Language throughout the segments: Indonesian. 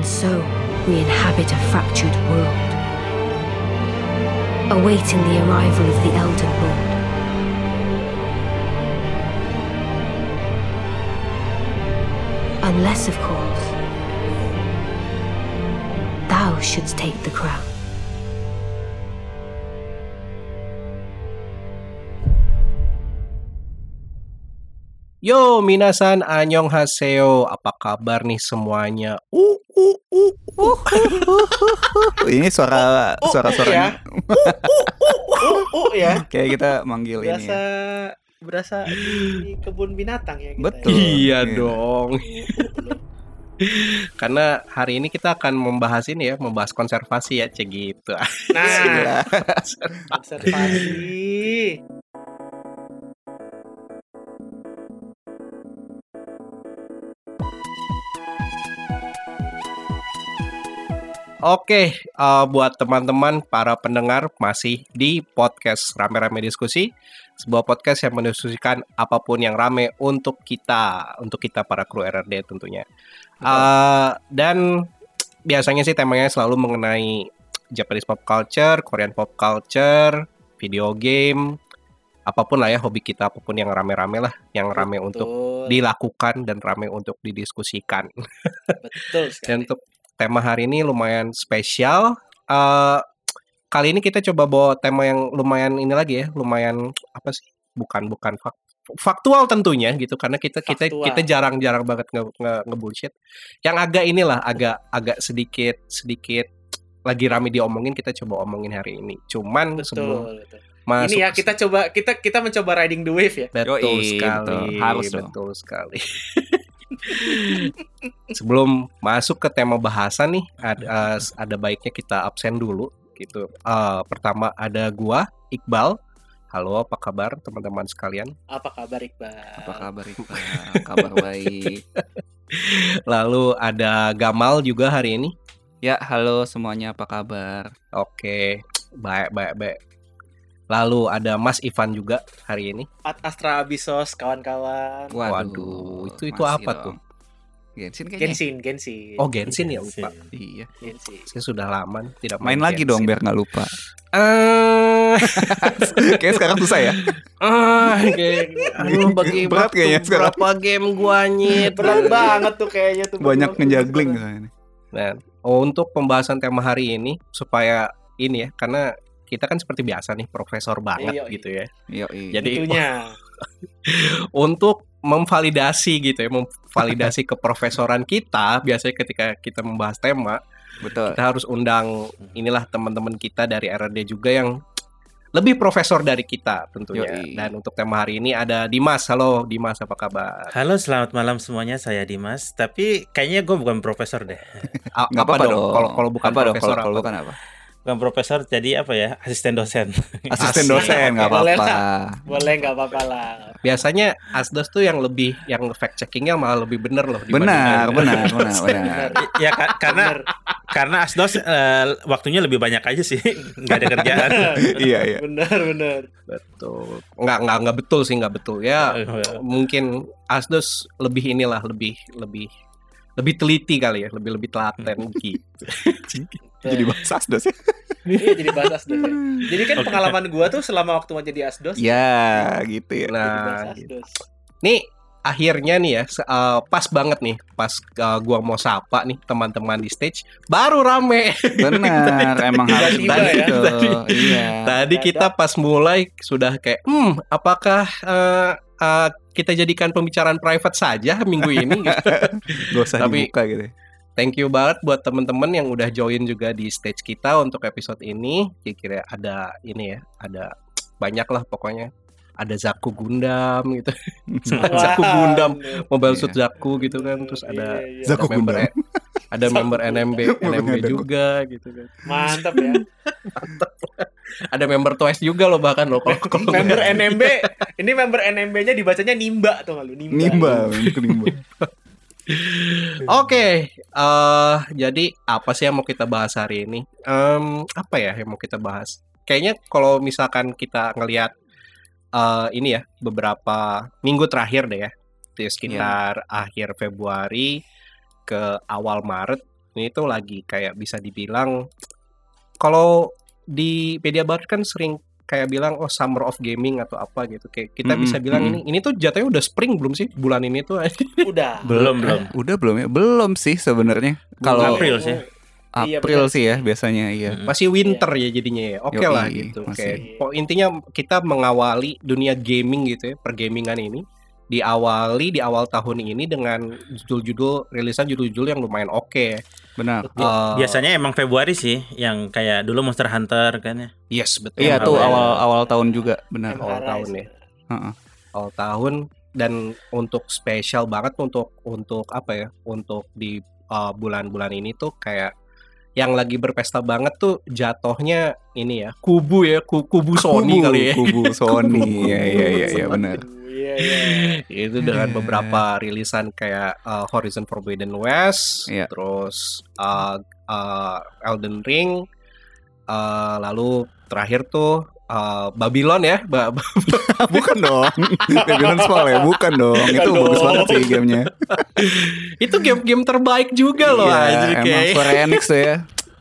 And so we inhabit a fractured world, awaiting the arrival of the Elden Lord. Unless, of course, thou shouldst take the crown. Yo, minasan anyong haseo. Apa kabar nih semuanya? Uh, uh, uh, uh. Ini suara Oh, suara oh, suaranya Uh, uh, ya. kayak kita manggil ini. Berasa Ya. berasa di kebun binatang ya kita. Betul. ya. Iya Iya. dong. Karena hari ini kita akan membahas ini ya, membahas konservasi ya, cek gitu. Nah, observasi. Oke, eh, buat teman-teman para pendengar masih di podcast Rame-Rame Diskusi, sebuah podcast yang mendiskusikan apa pun yang rame untuk kita, untuk kita para kru RRD tentunya. Eh, dan biasanya sih temanya selalu mengenai Japanese pop culture, Korean pop culture, video game, apa pun lah ya hobi kita, apa pun yang rame-rame lah, yang rame untuk Betul. dilakukan dan rame untuk didiskusikan. Betul sekali. Dan untuk tema hari ini lumayan spesial. Eh kali ini kita coba bawa tema yang lumayan ini lagi ya, lumayan apa sih? Bukan bukan fak- faktual tentunya gitu karena kita kita Faktual. kita jarang-jarang banget nge, nge, nge-bullshit. Yang agak inilah agak agak sedikit sedikit lagi rame diomongin kita coba omongin hari ini. Cuman sebelum Betul, betul. masuk Ini ya kita coba kita kita mencoba riding the wave ya. Betul Yoi, sekali, betul. Harus dong. betul sekali. Sebelum masuk ke tema bahasan nih, ada, ada baiknya kita absen dulu gitu. Eh, pertama ada gua Iqbal. Halo, apa kabar teman-teman sekalian? Apa kabar Iqbal? Apa kabar Iqbal? Kabar baik. Lalu ada Gamal juga hari ini. Ya, halo semuanya apa kabar? Oke, baik baik baik. Lalu ada Mas Ivan juga hari ini. At Astra Abyssos kawan-kawan. Waduh, itu- itu masih apa dong. tuh? Genshin kayaknya. Genshin, Genshin. Oh, Genshin ya, lupa. Iya. Genshin. Saya sudah lama tidak Main lagi dong biar nggak lupa. Eh, Kayak sekarang susah ya. Ah, kayak aduh bagi Berat kayaknya sekarang. berapa game gua nyet. Berat banget tuh kayaknya tuh. Banyak ngejagling soalnya. Nah, oh, untuk pembahasan tema hari ini supaya ini ya, karena kita kan seperti biasa nih profesor banget Iya, iya. gitu ya. Yo, Jadi Tentunya. untuk memvalidasi gitu ya, memvalidasi keprofesoran kita biasanya ketika kita membahas tema, betul. kita harus undang inilah teman-teman kita dari RRD juga yang lebih profesor dari kita tentunya. Yoi. Dan untuk tema hari ini ada Dimas. Halo Dimas, apa kabar? Halo, selamat malam semuanya. Saya Dimas. Tapi kayaknya gue bukan profesor deh. A- Nggak apa, dong? Kalau kalau bukan apa dong? profesor Kalau kalau apa? bukan apa? Bukan profesor, jadi apa ya? Asisten dosen. Asisten dosen nggak Boleh apa-apa. Boleh nggak apa-apa lah. Biasanya Asdos tuh yang lebih yang fact checkingnya malah lebih bener loh. Benar, benar, benar, benar. ya ka- karena Bener. karena Asdos eh, waktunya lebih banyak aja sih. Nggak ada kerjaan. Iya, iya. Benar, benar. Betul. Nggak nggak nggak betul sih nggak betul ya. Mungkin Asdos lebih inilah lebih lebih lebih teliti kali ya, lebih lebih telaten gitu. Jadi bahasa asdos ya. Iya jadi bahas Asdos. ya. Jadi kan pengalaman gua tuh selama waktu mau jadi Asdos. Ya, gitu ya. bahas Nah, nih akhirnya nih ya eh, pas banget nih pas eh, gua mau sapa nih teman-teman di stage baru rame. Benar, emang harus Tiba-tiba begitu. ya. Iya. Tadi kita pas mulai sudah kayak, hmm, apakah eh, eh, kita jadikan pembicaraan private saja minggu ini? Gitu. Gak usah Tapi- dibuka gitu. Thank you banget buat teman-teman yang udah join juga di stage kita untuk episode ini. Kira-kira ada ini ya, ada banyak lah pokoknya. Ada Zaku Gundam gitu, Zaku Gundam. Mobile Iya. Suit Zaku gitu kan, terus ada Iya, iya. Zaku ada member Gundam. ada member NMB NMB juga gitu kan. Mantap ya. Ada member Twice juga loh bahkan loh kalau kalau member NMB, ini member NMB-nya dibacanya Nimba tuh lu? Nimba. Nimba, nimba. Oke, eh jadi apa sih yang mau kita bahas hari ini? Em, apa ya yang mau kita bahas? Kayaknya kalau misalkan kita ngelihat eh ini ya beberapa minggu terakhir deh ya, di sekitar akhir Februari ke awal Maret ini tuh lagi kayak bisa dibilang kalau di media barat kan sering kayak bilang oh summer of gaming atau apa gitu kayak kita Mm-mm, bisa bilang mm-mm. ini ini tuh jatuhnya udah spring belum sih bulan ini tuh Udah. Belum, belum. Udah belum ya? Belum sih sebenarnya. Kalau April sih. Iya, April benar. sih ya biasanya iya. Masih winter ya jadinya ya oke Yoi, lah gitu kayak po- intinya kita mengawali dunia gaming gitu ya pergamingan ini diawali di awal tahun ini dengan judul-judul rilisan judul-judul yang lumayan oke Benar. Bi- Eh, Biasanya emang Februari sih yang kayak dulu Monster Hunter kan ya. yes betul Iya tuh ya? awal awal tahun juga benar. Awal tahun ya Heeh. awal tahun dan untuk spesial banget untuk untuk apa ya untuk di uh, bulan-bulan ini tuh kayak yang lagi berpesta banget tuh jatohnya ini ya kubu ya ku- kubu Sony Kubu- kali ya Kubu Sony. Iya iya iya iya benar. Iya, iya. itu dengan beberapa rilisan kayak uh, Horizon Forbidden West Iya. terus uh, uh, Elden Ring uh, lalu terakhir tuh uh, Babylon ya Ba- ba- bukan dong. Babylon Fall ya, bukan dong. Itu Bukan bagus dong. banget sih gamenya. itu game-game terbaik juga loh Iya, anjir emang kayak Square Enix tuh ya.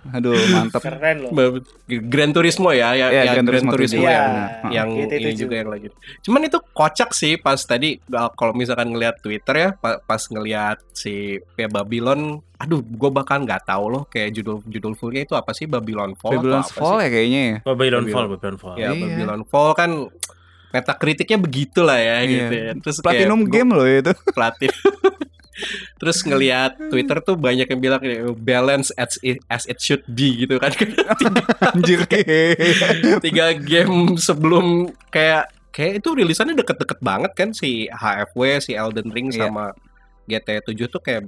Aduh, mantep. Keren loh. Ba- Gran Turismo ya, ya, Iya, ya Gran Gran Turismo Turismo, tujuh, yang. Heeh. yang GT7. ini juga yang lagi. Cuman itu kocak sih pas tadi uh, kalau misalkan ngelihat Twitter ya, pa- pas ngelihat si ya, Babylon, aduh, gue bahkan nggak tahu loh kayak judul judul fullnya itu apa sih Babylon Fall Babylon atau apa Fall sih? ya kayaknya ya. Babylon Babylon. Fall, Babylon Fall. Ya Iya. Babylon Fall kan metakritiknya begitu lah ya Iya. gitu ya. Terus Platinum kayak, game loh itu. platin. Terus ngelihat Twitter tuh banyak yang bilang eh, balance as it, as it should be gitu kan. Anjir. tiga game sebelum kayak kayak itu rilisannya deket-deket banget kan si HFW, si Elden Ring Iya. sama GT 7 tuh kayak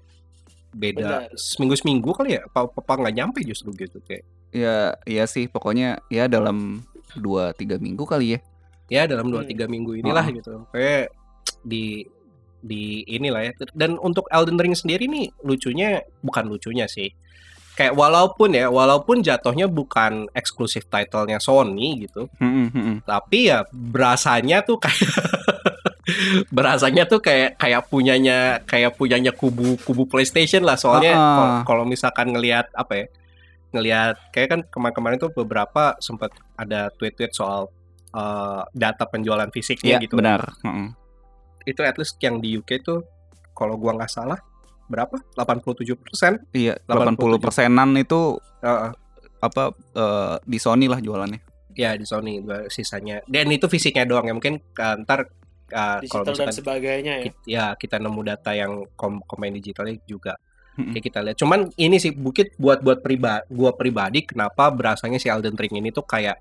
beda Benar. seminggu-seminggu kali ya apa apa nggak nyampe justru gitu kayak ya, iya sih pokoknya ya dalam 2 3 minggu kali ya. ya dalam dua Hmm. tiga minggu inilah Oh. gitu kayak di di inilah ya dan untuk Elden Ring sendiri nih lucunya bukan lucunya sih kayak walaupun ya walaupun jatuhnya bukan eksklusif titlenya Sony gitu Mm-mm, mm-mm. tapi ya berasanya tuh kayak berasanya tuh kayak kayak punyanya kayak punyanya kubu kubu PlayStation lah soalnya Ah. kalau- misalkan ngelihat apa ya ngelihat kayak kan kemarin-kemarin tuh beberapa sempat ada tweet-tweet soal uh, data penjualan fisiknya Iya, gitu benar. Mm-mm. Itu at least yang di UK tuh kalau gua nggak salah berapa? 87 persen. Iya, 80 persenan itu apa eh, di Sony lah jualannya. ya di Sony gua sisanya. Dan itu fisiknya doang ya mungkin uh, ntar uh, kalau Digital dan misalkan sebagainya ya. Kit- ya kita nemu data yang kom komen digitalnya juga. Kayak kita lihat. Cuman ini sih bukit buat buat pribadi gua pribadi kenapa berasanya si Elden Ring ini tuh kayak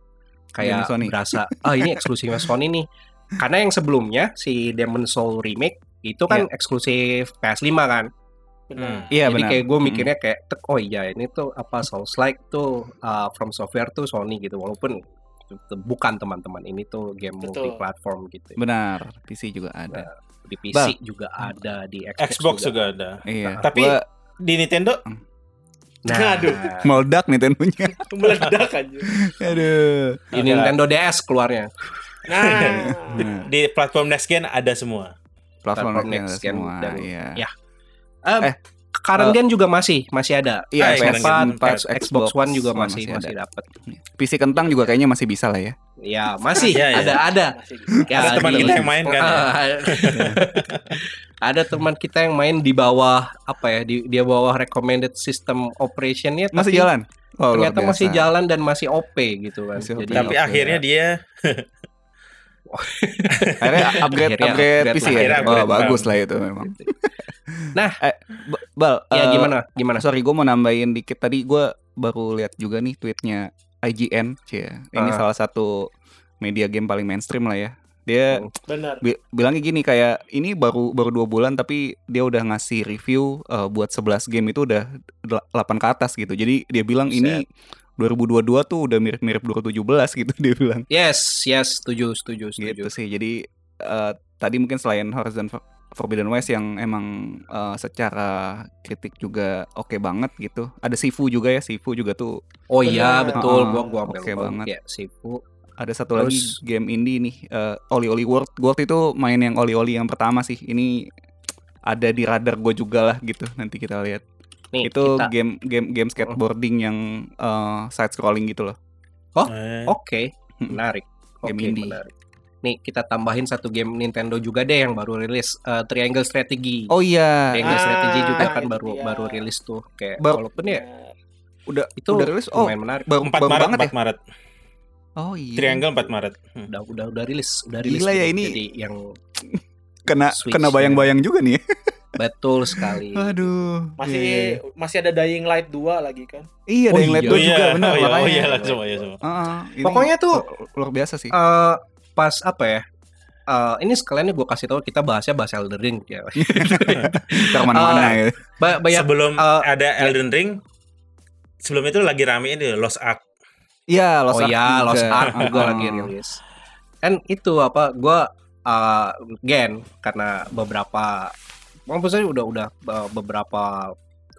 kayak berasa ah ini eksklusifnya Sony nih karena yang sebelumnya si Demon Soul remake itu kan eksklusif PS5 kan Benar. Iya, jadi benar. kayak gue Mm. mikirnya kayak oh iya ini tuh apa Souls like tuh uh, from software tuh Sony gitu walaupun bukan teman-teman ini tuh game Betul. multi platform gitu ya. Benar, PC juga ada. di PC juga ada di Xbox, Xbox juga ada. Iya. Tapi- Gua Di Nintendo Nah, Aduh. meledak Nintendo-nya. Meledak aja. Aduh. di Ada. Nintendo DS keluarnya. Nah, Nah, di platform next gen ada semua. platform Platform next next gen semua. dan- Iya. ya. Eh, Eh, current eh, gen juga masih masih ada. Iya, PS4, PS4, Xbox, Xbox One juga masih masih masih dapat. PC kentang juga kayaknya masih bisa lah ya. Ya, masih Iya, iya. ada ada. masih. Ya, Ada teman di- kita yang main kan ya? ada teman kita yang main di bawah apa ya di dia bawah recommended system operationnya Masih tapi jalan. Oh, ternyata masih jalan dan masih OP gitu kan Masih OP. jadi Tapi oke. akhirnya dia Akhirnya upgrade Akhirnya upgrade upgrade PC lah. ya. Oh, upgrade bagus lah. itu memang. Nah. eh, Ba- Bal, ya eh, gimana gimana Sorry, gue mau nambahin dikit. Tadi gue baru lihat juga nih tweetnya IGN, cie. Ini Ah. salah satu media game paling mainstream lah ya. Dia Hmm. Benar. bi- bilangnya gini kayak ini baru baru dua bulan tapi dia udah ngasih review eh, buat 11 game itu udah 8 ke atas gitu. Jadi dia bilang ini 2022 tuh udah mirip-mirip 2017 gitu dia bilang. yes yes setuju setuju setuju Gitu sih. Jadi eh, tadi mungkin selain Horizon For- Forbidden West yang emang eh, secara kritik juga oke banget gitu. Ada Sifu juga ya, Sifu juga tuh oh iya betul Ah, gua gua ambil oke banget. ya Sifu ada satu Terus- lagi game indie nih eh, Oli Oli World. World itu main yang Oli Oli yang pertama sih. Ini ada di radar gue juga lah gitu. Nanti kita lihat. Nih itu kita game game game skateboarding yang eh, side scrolling gitu loh. Eh, Oke, menarik. Game Oke, indie. menarik. Nih kita tambahin satu game Nintendo juga deh yang baru rilis eh, Triangle Strategy. Oh iya, Triangle Ah, Strategy juga kan itu baru dia. baru rilis tuh kayak Bar- walaupun ya udah itu udah rilis. Oh, menarik. baru, 4 baru Maret, banget 4 ya. Maret. Oh iya. Triangle 4 Maret. Hmm. Udah udah udah rilis, udah rilis. Gila ya gitu. ini. Jadi yang Kena Switch kena ya. bayang-bayang juga nih. betul sekali. Aduh. masih Iya, iya. masih ada Dying Light 2 lagi kan. Iya, Oh ada yang lihat iya. gua Oh juga iya, benar oh iya, oh iya langsung, oh iya semua. Heeh, Pokoknya tuh lu- luar biasa sih. eh pas apa ya? eh, ini sekalian gue kasih tahu kita bahasnya bahas Elden Ring ya. Ntar mana-mana eh, ya. Ba- banyak sebelum eh, ada Elden Ring, sebelum itu lagi rame ini Lost Ark. Iya, Lost oh Ark ya, juga. Lost Ark juga lagi rilis. Kan itu apa? Gua uh, gen karena beberapa maksudnya udah udah uh, beberapa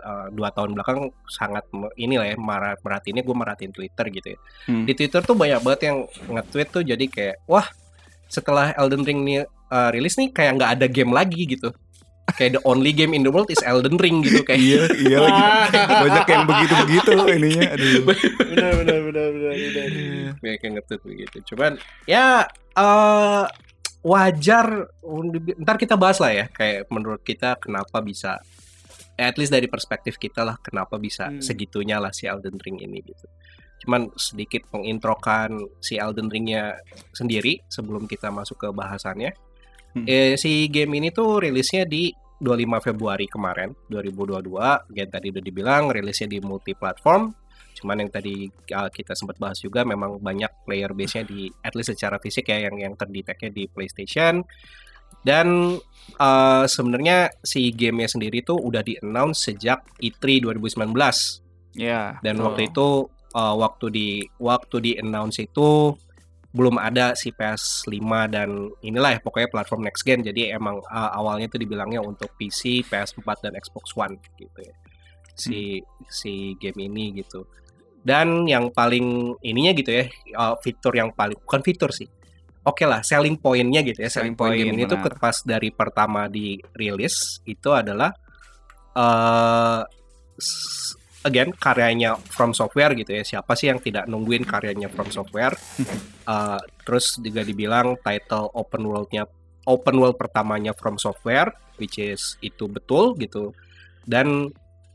uh, dua tahun belakang sangat inilah ya marah merhatiin gue merhatiin Twitter gitu ya. Hmm. Di Twitter tuh banyak banget yang nge-tweet tuh jadi kayak wah setelah Elden Ring nih uh, rilis nih kayak nggak ada game lagi gitu. Kayak the only game in the world is Elden Ring gitu kayak. Iya, iya lagi. Banyak yang begitu-begitu ininya. Aduh. benar benar benar benar benar. banyak yang nge-tweet begitu. Cuman ya eh wajar ntar kita bahas lah ya kayak menurut kita kenapa bisa at least dari perspektif kita lah kenapa bisa Hmm. segitunya lah si Elden Ring ini gitu. Cuman sedikit mengintrokan si Elden Ringnya sendiri sebelum kita masuk ke bahasannya. Hmm. Eh, si game ini tuh rilisnya di 25 Februari kemarin 2022. Yang tadi udah dibilang rilisnya di multi platform. Cuman yang tadi uh, kita sempat bahas juga memang banyak player base-nya di at least secara fisik ya yang yang terdetectnya di PlayStation. Dan uh, sebenarnya si gamenya sendiri tuh udah di-announce sejak E E3 2019 Ya. dan betul. waktu itu uh, waktu di waktu di announce itu belum ada si PS5 dan inilah ya pokoknya platform next gen jadi emang uh, awalnya itu dibilangnya untuk PC, PS4 dan Xbox One gitu ya. Si si game ini gitu. Dan yang paling ininya gitu ya uh, fitur yang paling bukan fitur sih. Oke lah, selling point-nya gitu ya. Selling, Selling point, game point, ini tuh pas dari pertama dirilis itu adalah eh s- again karyanya From Software gitu ya. Siapa sih yang tidak nungguin karyanya From Software? Eh, terus juga dibilang title open world-nya open world pertamanya From Software, which is itu betul gitu. Dan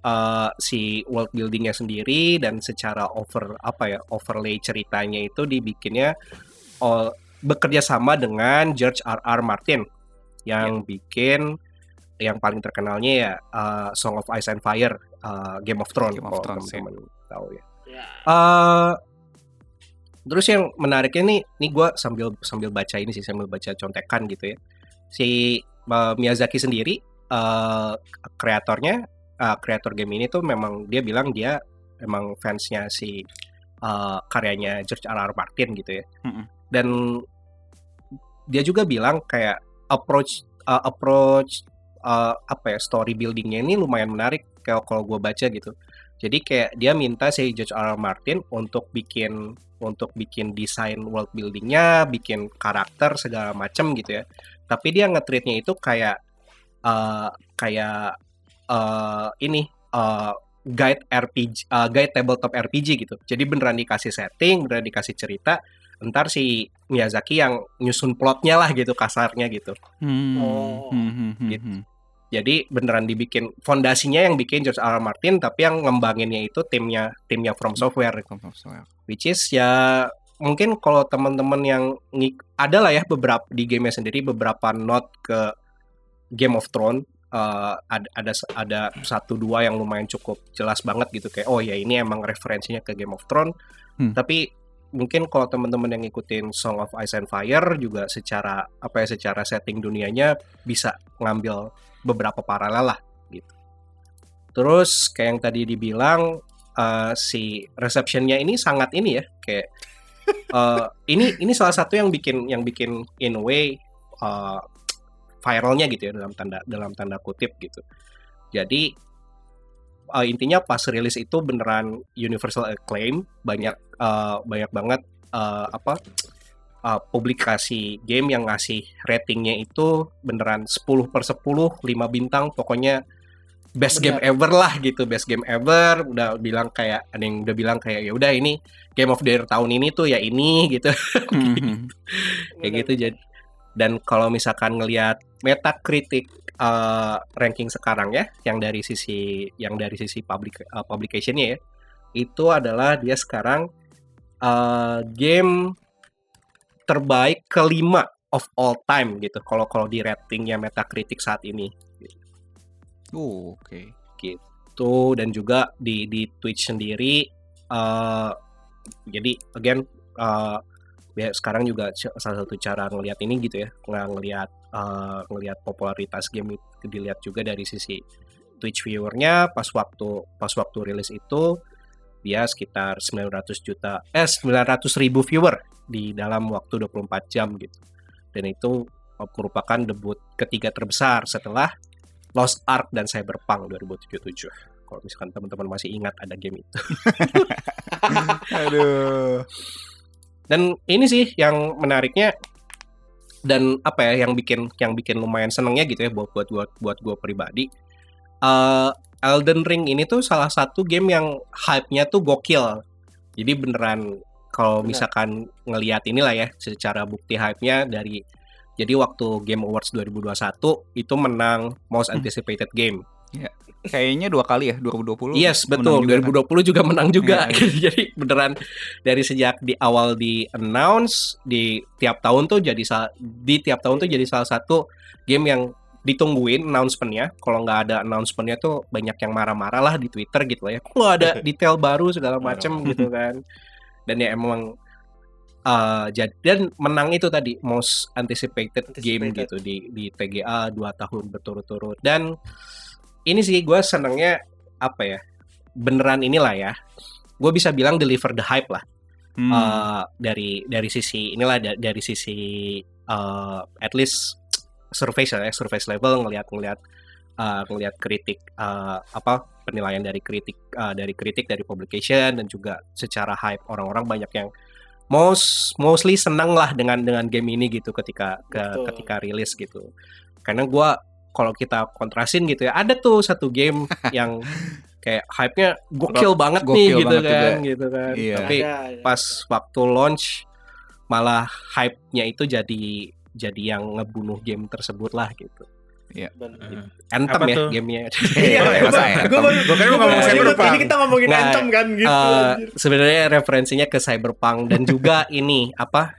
eh, si world buildingnya sendiri dan secara over apa ya overlay ceritanya itu dibikinnya oh, bekerja sama dengan George R. R. Martin yang bikin yang paling terkenalnya ya uh, Song of Ice and Fire, uh, Game of Thrones, Game of kalau Thrones, ya. teman-teman tahu ya. Ya. Eh, terus yang menariknya nih, nih gue sambil sambil baca ini sih sambil baca contekan gitu ya. Si uh, Miyazaki sendiri, uh, kreatornya, uh, kreator game ini tuh memang dia bilang dia emang fansnya si uh, karyanya George R. R. Martin gitu ya. Mm-mm. Dan dia juga bilang kayak approach uh, approach uh, apa ya story buildingnya ini lumayan menarik kayak kalau gue baca gitu. Jadi kayak dia minta si George R. R. Martin untuk bikin untuk bikin desain world buildingnya, bikin karakter segala macam gitu ya. Tapi dia nge-treatnya itu kayak uh, kayak uh, ini uh, guide RPG, uh, guide tabletop RPG gitu. Jadi beneran dikasih setting, beneran dikasih cerita. Ntar si Miyazaki yang nyusun plotnya lah gitu kasarnya gitu. Hmm. Oh. Hmm, hmm, hmm, Gitu. hmm. Jadi beneran dibikin fondasinya yang bikin George R. R. Martin, tapi yang ngembanginnya itu timnya timnya From Software From Software. which is ya mungkin kalau teman-teman yang ada lah ya beberapa di gamenya sendiri beberapa note ke Game of Thrones eh, ada ada ada satu dua yang lumayan cukup jelas banget gitu. Kayak oh ya ini emang referensinya ke Game of Thrones. Hmm. tapi mungkin kalau teman-teman yang ngikutin Song of Ice and Fire juga secara apa ya secara setting dunianya bisa ngambil beberapa paralel lah gitu. Terus kayak yang tadi dibilang eh, si receptionnya ini sangat ini ya kayak eh, ini ini salah satu yang bikin yang bikin in a way eh, viralnya gitu ya dalam tanda dalam tanda kutip gitu. Jadi eh, intinya pas rilis itu beneran universal acclaim banyak eh, banyak banget eh, apa eh, publikasi game yang ngasih ratingnya itu beneran 10 per 10 5 bintang pokoknya best game ever lah gitu best game ever. Udah bilang kayak ada yang udah bilang kayak ya udah ini game of the year tahun ini tuh ya ini gitu. Mhm. kayak gitu jadi dan kalau misalkan ngelihat Metacritic uh, ranking sekarang ya yang dari sisi yang dari sisi public uh, publicationnya ya itu adalah dia sekarang uh, game terbaik kelima of all time gitu kalau kalau di ratingnya Metacritic saat ini Oh, oke. gitu dan juga di di Twitch sendiri eh jadi again eh ya sekarang juga salah satu cara ngelihat ini gitu ya nggak ngelihat eh, ngelihat popularitas game itu dilihat juga dari sisi Twitch viewernya pas waktu pas waktu rilis itu dia sekitar 900 juta eh 900 ribu viewer di dalam waktu 24 jam gitu. Dan itu merupakan debut ketiga terbesar setelah Lost Ark dan Cyberpunk 2077 kalau misalkan teman-teman masih ingat ada game itu. Aduh. Dan ini sih yang menariknya dan apa ya yang bikin yang bikin lumayan senengnya gitu ya buat buat buat buat gue pribadi. Eh Elden Ring ini tuh salah satu game yang hype-nya tuh gokil. Jadi beneran kalau misalkan ngelihat inilah ya secara bukti hype-nya dari jadi waktu Game Awards 2021 itu menang most Hmm. anticipated game Kayaknya dua kali ya 2020. Yes, menang betul. juga kan? 2020 juga menang juga. Iya, iya. jadi beneran dari sejak di awal di announce di tiap tahun tuh jadi di tiap tahun tuh jadi salah satu game yang ditungguin announcement-nya. Kalau nggak ada announcement-nya tuh banyak yang marah-marah lah di Twitter gitu lah ya. Kok nggak ada detail baru segala macem gitu kan. Dan ya emang eh, jadi dan menang itu tadi most anticipated, game Anticipated. gitu di di TGA 2 tahun berturut-turut dan ini sih gue senengnya apa ya beneran inilah ya. Gue bisa bilang deliver the hype lah. Hmm. Eh, dari dari sisi inilah da- dari sisi eh, at least surface ya surface level ngelihat ngelihat eh, ngelihat kritik eh, apa penilaian dari kritik eh, dari kritik dari publication dan juga secara hype orang-orang banyak yang most mostly senang lah dengan dengan game ini gitu ketika ke, ketika rilis gitu. Karena gua kalau kita kontrasin gitu ya ada tuh satu game yang kayak hype-nya gokil banget nih Gokil gitu banget kan juga. gitu kan Iya. tapi Ada, ada. pas waktu launch malah hype-nya itu jadi jadi yang ngebunuh game tersebut lah gitu Bener. Anthem Apa ya tuh? gamenya Iya, masa? Gue kira mau ngomong Cyberpunk. Ini kita ngomongin Nah, Anthem kan gitu. Anjir. sebenarnya referensinya ke Cyberpunk dan juga ini apa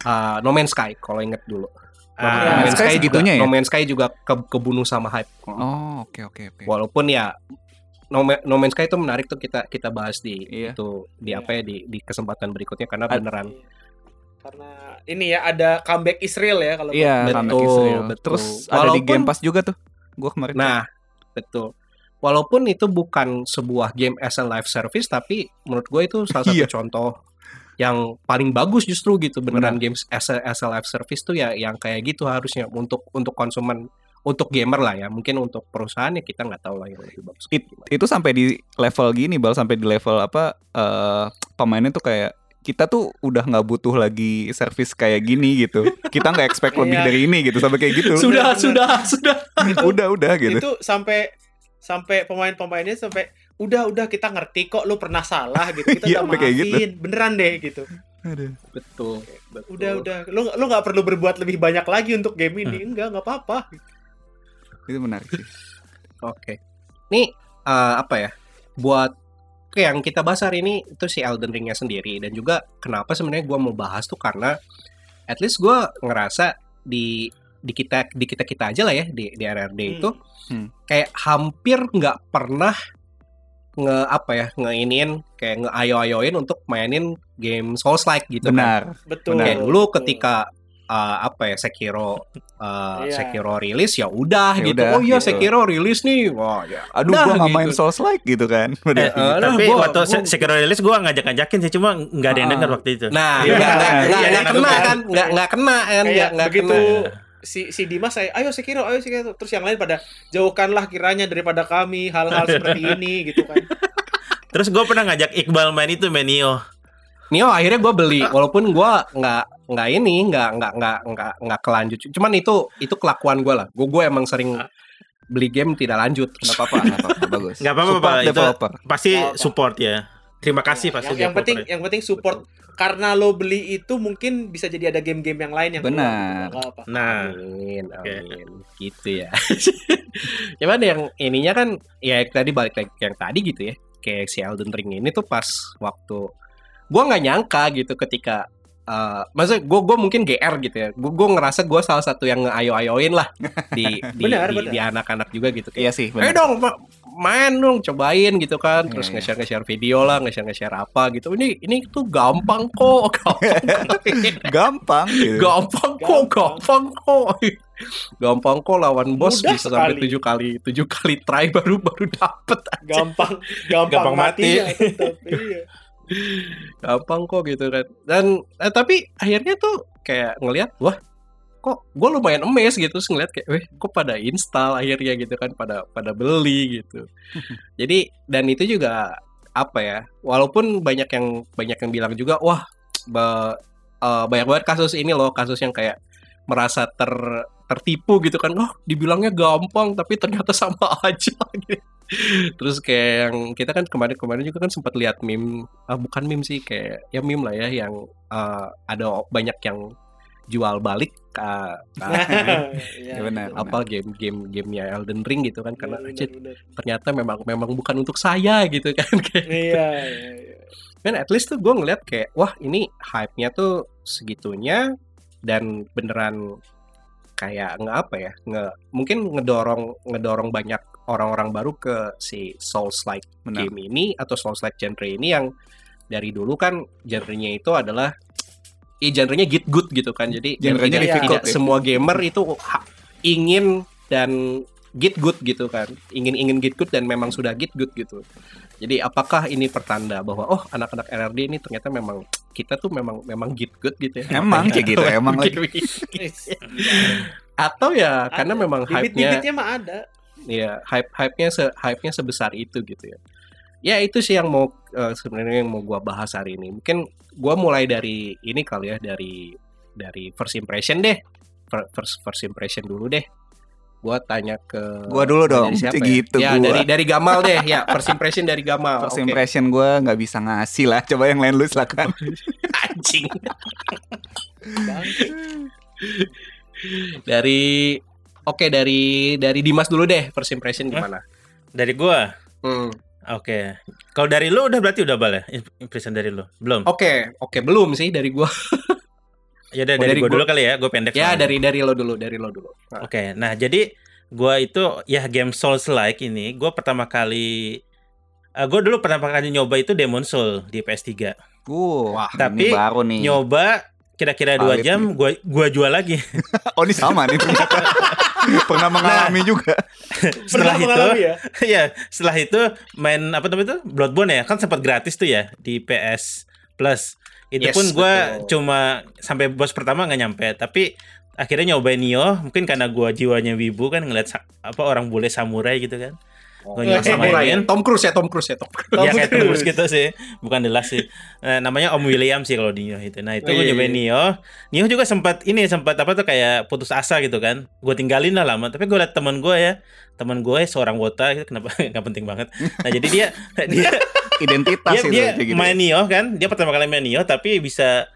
eh, No Man's Sky kalau inget dulu No Ah, Man's Sky Sky juga ya? No Man's Sky juga ke- kebunuh sama hype Oh, oke oke oke. walaupun ya No, Ma- No Man's Sky itu menarik tuh kita kita bahas di Iya. itu di Iya. apa ya di di kesempatan berikutnya karena Ad- beneran Karena ini ya ada comeback Israel ya kalau Iya, Betul, comeback Israel. betul. Terus ada di Walaupun- Game Pass juga tuh. Gua kemarin. Nah, betul. Walaupun itu bukan sebuah game as a live service, tapi menurut gue itu salah satu Iya. contoh yang paling bagus justru gitu beneran Benar. games as a, as a live service tuh ya yang kayak gitu harusnya untuk untuk konsumen untuk gamer lah ya mungkin untuk perusahaan ya kita nggak tahu lah yang lebih bagus It- itu sampai di level gini bal sampai di level apa eh pemainnya tuh kayak kita tuh udah nggak butuh lagi service kayak gini gitu kita nggak expect lebih Iya. dari ini gitu sampai kayak gitu sudah bener. sudah sudah udah udah gitu Itu sampai sampai pemain-pemainnya sampai udah udah kita ngerti kok lu pernah salah gitu kita Iya, udah gitu. maafin beneran deh gitu Aduh. betul, betul. udah udah lu lu nggak perlu berbuat lebih banyak lagi untuk game ini enggak nggak apa-apa itu menarik sih Oke. Ini eh, apa ya? Buat yang kita bahas hari ini itu si Elden Ring-nya sendiri dan juga kenapa sebenarnya gua mau bahas tuh karena at least gua ngerasa di di kita di kita kita aja lah ya di di RRD Hmm. itu Hmm. kayak hampir nggak pernah nge apa ya ngeinin kayak ngeayo-ayoin untuk mainin game Souls like gitu kan. benar betul Kayak dulu betul. ketika uh, apa ya Sekiro uh, Iya. Sekiro rilis ya udah Ya gitu. udah, oh iya gitu. Sekiro rilis nih. Wah ya. aduh Udah, gua nggak gitu. main Souls like gitu kan Eh, nah, tapi gua- waktu gua- Sekiro rilis gue ngajak-ngajakin sih cuma nggak ada yang Ah. dengar waktu itu. Nah, Iya, nggak iya, iya, nggak iya, kena iya. kan, nggak nggak kena kan, nggak nggak begitu kena. Si si Dimas saya ayo Sekiro ayo Sekiro terus yang lain pada jauhkanlah kiranya daripada kami hal-hal seperti ini gitu kan Terus gue pernah ngajak Iqbal main itu main Nioh. Nio akhirnya gue beli, walaupun gue nggak nggak ini, nggak nggak nggak nggak nggak kelanjut. Cuman itu itu kelakuan gue lah. Gue gue emang sering beli game tidak lanjut. Nggak apa-apa, nggak apa-apa, bagus. Nggak apa-apa. Itu developer. pasti support ya. Terima kasih Ya, pasti. yang, yang penting yang penting support karena lo beli itu mungkin bisa jadi ada game-game yang lain yang keluar. Benar. Apa. Nah, Amin, amin. Gitu ya. Cuman yang ininya kan ya tadi balik lagi yang tadi gitu ya. Kayak si Elden Ring ini tuh pas waktu gua nggak nyangka gitu ketika eh maksudnya gue gue mungkin GR gitu ya. Gue gue ngerasa gue salah satu yang ngeayo-ayoin lah di di, Benar, di, benar. di anak-anak juga gitu kayak Iya sih, Eh dong, main dong, cobain gitu kan. Terus Iya, iya. nge-share nge-share video lah, nge-share nge-share apa gitu. Ini ini tuh gampang kok, gampang kok. Gampang gitu. gampang kok, gampang kok. Gampang kok lawan bos Mudah bisa sampai sekali. tujuh kali tujuh kali try baru baru dapet Gampang gampang, Gampang mati. iya. gampang kok gitu kan dan eh, tapi akhirnya tuh kayak ngelihat wah kok gue lumayan emes gitu terus ngeliat kayak weh kok pada install akhirnya gitu kan pada pada beli gitu jadi dan itu juga apa ya walaupun banyak yang banyak yang bilang juga wah ba- eh, banyak banget kasus ini loh kasus yang kayak merasa ter tertipu gitu kan oh dibilangnya gampang tapi ternyata sama aja gitu. terus kayak yang kita kan kemarin-kemarin juga kan sempat lihat meme ah, bukan meme sih kayak ya meme lah ya yang eh, ada banyak yang jual balik uh, Iya, Ya, benar. apa game-game gamenya Elden Ring gitu kan karena Benar, "Anjir, benar. ternyata memang memang bukan untuk saya gitu kan kayak Iya, iya, iya. kan at least tuh gue ngeliat kayak wah ini hype-nya tuh segitunya dan beneran kayak nge apa ya nge mungkin ngedorong ngedorong banyak orang-orang baru ke si Souls like Benar. game ini atau Souls like genre ini yang dari dulu kan genrenya itu adalah i genrenya git good gitu kan jadi Genrenya tidak, difficult tidak ya. semua gamer itu ha- ingin dan git good gitu kan ingin ingin git good dan memang sudah git good gitu jadi apakah ini pertanda bahwa oh anak-anak RRD ini ternyata memang kita tuh memang memang git good gitu ya Emang kayak gitu, emang lagi. atau ya karena Ada. memang hype-nya mah ada. ya hype hype-nya se hype-nya sebesar itu gitu ya. Ya itu sih yang mau eh, sebenarnya yang mau gua bahas hari ini. Mungkin gua mulai dari ini kali ya dari dari first impression deh. Fir- First first impression dulu deh. Gua tanya ke Gua dulu dong, siapa gitu ya? Ya, gua. dari dari Gamal deh. Ya, first impression dari Gamal. First Oke. impression gue nggak bisa ngasih lah. Coba yang lain lu silakan. Anjing. Dari Oke, dari dari Dimas dulu deh first impression gimana? Dari gua. Hmm. Oke. Kalau dari lu udah berarti udah bal ya? Impression dari lu. Belum. Oke, oke belum sih dari gua. Ya udah Oh, dari, dari gua gua- dulu kali ya, gua pendek. Ya, soalnya. dari dari lo dulu, dari lo dulu. Nah, Oke, nah jadi gua itu ya game Souls like ini, gua pertama kali eh gue dulu pertama kali nyoba itu Demon Soul di PS3. Uh, Wah, tapi ini baru nih. Nyoba kira-kira dua Valid jam, gua gua jual lagi. Oh, ini sama nih ternyata. Pernah mengalami juga. setelah Pernah itu, mengalami ya? ya setelah itu main apa namanya itu Bloodborne ya, kan sempat gratis tuh ya di PS Plus. Itu Yes, pun gua betul. cuma sampai bos pertama nggak nyampe, tapi akhirnya nyobain Nioh, mungkin karena gua jiwanya wibu kan ngeliat apa orang bule samurai gitu kan. Nyoba Samurai ya. Tom Cruise ya, Tom Cruise ya, Tom Cruise. ya kayak Cruise. terus gitu sih. Bukan The Last sih. Eh, namanya Om William sih kalau di Nioh itu. Nah itu Oh, gue iya, nyobain iya. Nioh. Nioh juga sempat ini sempat apa tuh kayak putus asa gitu kan. Gue tinggalin lah lama. Tapi gue liat teman gue ya. Teman gue seorang wota itu kenapa? Nggak penting banget. Nah jadi dia dia Identitas dia, itu dia gitu. main Nioh kan. Dia pertama kali main Nioh tapi bisa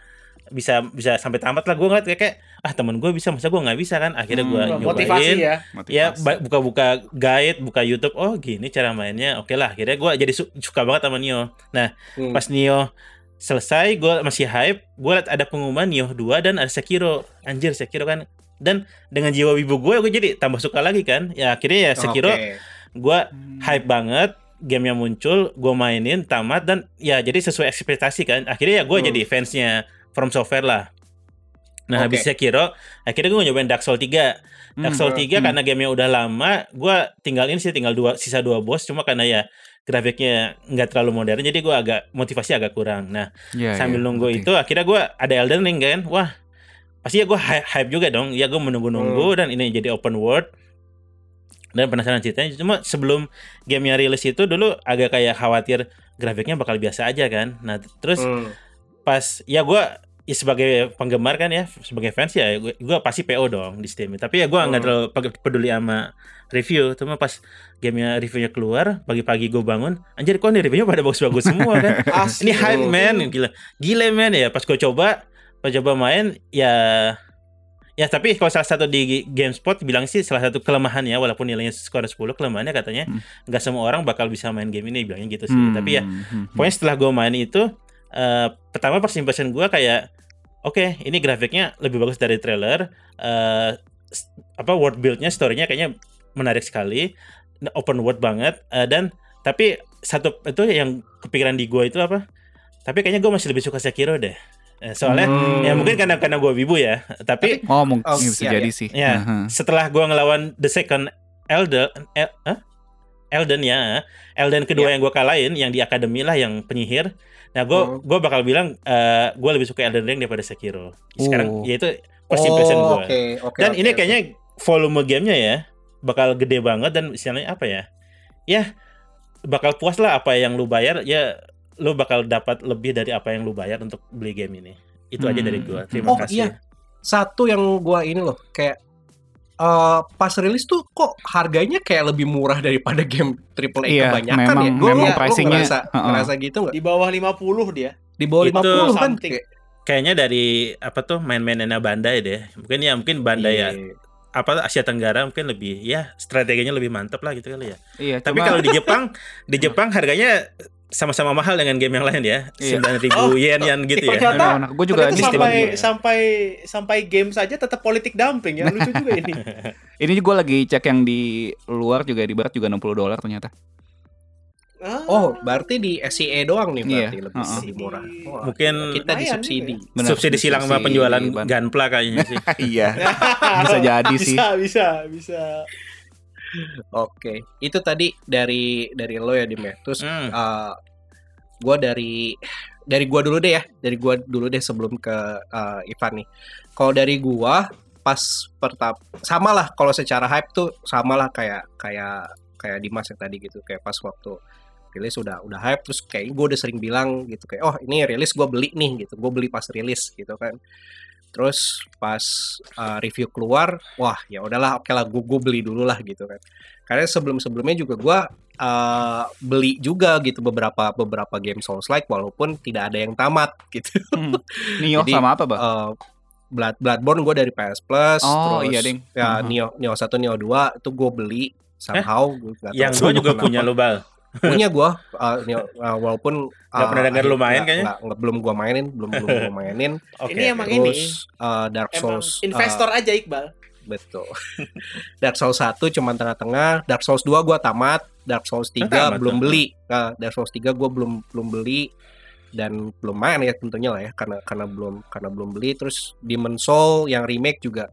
bisa bisa sampai tamat lah gue ngeliat kayak, kayak ah teman gue bisa masa gue nggak bisa kan akhirnya gue Hmm, nyobain Motivasi ya. Ya buka-buka guide, buka YouTube. Oh gini cara mainnya. Oke lah. Akhirnya gue jadi su- suka banget sama Nioh. Nah Hmm. pas Nioh selesai, gue masih hype. Gue liat ada pengumuman Nioh 2 dan ada Sekiro. Anjir Sekiro kan. Dan dengan jiwa wibu gue, gue jadi tambah suka lagi kan. Ya akhirnya ya Sekiro, Oke. gue Hmm. hype banget. Gamenya muncul, gue mainin, tamat dan ya jadi sesuai ekspektasi kan. Akhirnya ya gue Hmm. jadi fansnya From Software lah. Nah Oke. habis Sekiro, akhirnya gue nyobain Dark Souls 3. Dark Hmm. Souls 3 Hmm. karena gamenya udah lama, gua tinggal ini sih tinggal dua sisa dua bos cuma karena ya grafiknya nggak terlalu modern jadi gua agak motivasi agak kurang. Nah, Iya, sambil iya, nunggu ngerti. itu akhirnya gua ada Elden Ring kan. Wah, pasti ya gua hy- hype juga dong. Ya gua menunggu-nunggu Hmm. dan ini jadi open world. Dan penasaran ceritanya cuma sebelum gamenya rilis itu dulu agak kayak khawatir grafiknya bakal biasa aja kan. Nah, terus Hmm. pas ya gua ya sebagai penggemar kan ya, sebagai fans ya, gue, gue pasti PO dong di Steam. Tapi ya gue nggak Hmm. terlalu pe- peduli sama review. Cuma pas gamenya reviewnya keluar, pagi-pagi gue bangun, anjir kok nih reviewnya pada bagus-bagus semua kan. Asli. Ini hype Hmm. man, gila, gila man ya. Pas gue coba, pas coba main, ya, ya tapi kalau salah satu di Gamespot bilang sih salah satu kelemahannya, walaupun nilainya skor 10, kelemahannya katanya Hmm. nggak semua orang bakal bisa main game ini, bilangnya gitu sih. Hmm, Tapi ya hmm, Pokoknya setelah gue main itu, eh, pertama first impression gue kayak, oke, ini grafiknya lebih bagus dari trailer. eh, s- apa world build-nya, story-nya kayaknya menarik sekali, open world banget. eh, dan tapi satu itu yang kepikiran di gue itu apa? Tapi kayaknya gue masih lebih suka Sekiro deh. Eh, soalnya Hmm. ya mungkin karena karena gue wibu ya. Tapi Oh mungkin Oh, bisa iya, jadi iya. sih. Ya, Aha. setelah gua ngelawan The Second Elden, El, hah? Elden ya, Elden kedua yang gua kalahin, yang di akademi lah, yang penyihir. Nah, gua Hmm. gua bakal bilang eh gua lebih suka Elden Ring daripada Sekiro. Sekarang Oh. ya itu first impression Oh, gua. Oke, oke. Dan oke, ini oke. kayaknya volume gamenya ya bakal gede banget dan istilahnya apa ya? Ya bakal puas lah apa yang lu bayar ya lu bakal dapat lebih dari apa yang lu bayar untuk beli game ini. Itu aja Hmm. dari gua. Terima Oh, kasih. iya. satu yang gua ini loh kayak eh pas rilis tuh kok harganya kayak lebih murah daripada game AAA Iya, kebanyakan memang- ya. Gua- memang lu pricing-nya, ngerasa, heeh. ngerasa gitu nggak? Di bawah 50 dia. Di bawah Itu 50 kan kayak Kayaknya dari apa tuh main-mainnya Bandai deh. Mungkin ya mungkin Bandai ya iya. apa Asia Tenggara mungkin lebih ya strateginya lebih mantap lah gitu kali ya. Iya, Tapi cuma- kalau di Jepang, di Jepang harganya sama-sama mahal dengan game yang lain ya. Iya. 9000 yen yang gitu ya. ternyata- Nah, gue juga ini sampai Steam. sampai sampai game saja tetap politik dumping ya. Lucu juga ini. ini gue lagi cek yang di luar juga di barat juga 60 dolar ternyata. Ah, Oh, berarti di SCE doang nih Iya, berarti lebih, heeh. lebih murah. Wah, Mungkin kita disubsidi. Benar, subsidi silang sama penjualan ban- Gunpla kayaknya sih. iya. Bisa jadi sih. Bisa, bisa, bisa. Oke, itu tadi dari dari lo ya Dim ya. Terus Hmm. eh, gua dari dari gua dulu deh ya, dari gua dulu deh sebelum ke eh, Ivan nih. Kalau dari gua pas pertama sama lah kalau secara hype tuh sama lah kayak kayak kayak Dimas yang tadi gitu kayak pas waktu rilis udah udah hype terus kayak gue udah sering bilang gitu kayak oh ini rilis gua beli nih gitu gue beli pas rilis gitu kan terus pas uh, review keluar wah ya udahlah oke lah gue beli dulu lah gitu kan karena sebelum sebelumnya juga gue uh, beli juga gitu beberapa beberapa game Souls like walaupun tidak ada yang tamat gitu Hmm. Nio Jadi, sama apa, Bang? Uh, Blood Bloodborne gue dari PS Plus Oh, terus iya, Ding. ya Mhm. Neo Neo 1 Neo 2 itu gue beli somehow gua nggak tahu Yang gua juga kenapa. punya lo bal. Punya gue uh, Neo- uh, walaupun Nggak pernah denger lu main nggak- kayaknya? nggak- nggak- belum gue mainin belum belum gue mainin Oke. Ini emang ini terus uh, Dark emang Souls investor uh, aja Iqbal. betul Dark Souls 1 cuman tengah-tengah Dark Souls 2 gue tamat Dark Souls 3 Tamat belum tuh. beli Nah, Dark Souls 3 gue belum belum beli dan belum main ya tentunya lah ya karena karena belum karena belum beli terus Demon Soul yang remake juga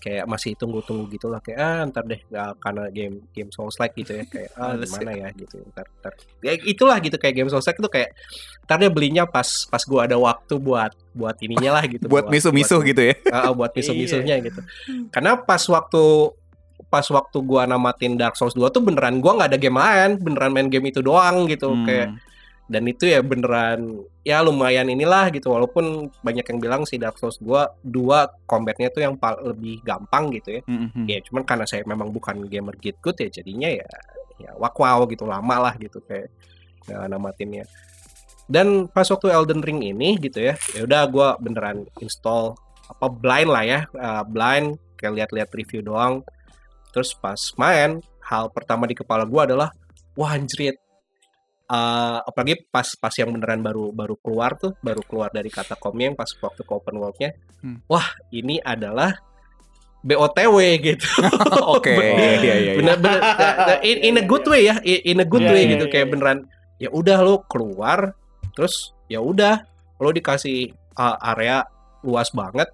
kayak masih tunggu-tunggu gitu lah kayak ah ntar deh nggak karena game game Souls like gitu ya kayak ah gimana ya gitu ntar ntar ya itulah gitu kayak game Souls like itu kayak ntar dia belinya pas pas gua ada waktu buat buat ininya lah gitu buat misu-misu gitu ya. Ah, buat misu-misunya gitu karena pas waktu pas waktu gua namatin Dark Souls 2 tuh beneran gua nggak ada game lain beneran main game itu doang gitu Hmm. kayak dan itu ya beneran ya lumayan inilah gitu walaupun banyak yang bilang si Dark Souls gua dua combatnya tuh yang lebih gampang gitu ya. Hmm, hmm. ya cuman karena saya memang bukan gamer git good ya jadinya ya ya wak wow gitu lama lah gitu kayak ya, namatinnya. Dan pas waktu Elden Ring ini gitu ya ya udah gua beneran install apa blind lah ya uh, blind kayak lihat-lihat review doang. Terus pas main hal pertama di kepala gua adalah wah anjrit Uh, apalagi pas pas yang beneran baru baru keluar tuh baru keluar dari kata komnya yang pas waktu ke open worldnya Hmm. wah ini adalah BOTW gitu Oke, Bener- iya iya iya. bener-bener in, in a good way ya in in a good Iya, way iya, gitu iya, kayak iya. beneran ya udah lo keluar terus ya udah lo dikasih uh, area luas banget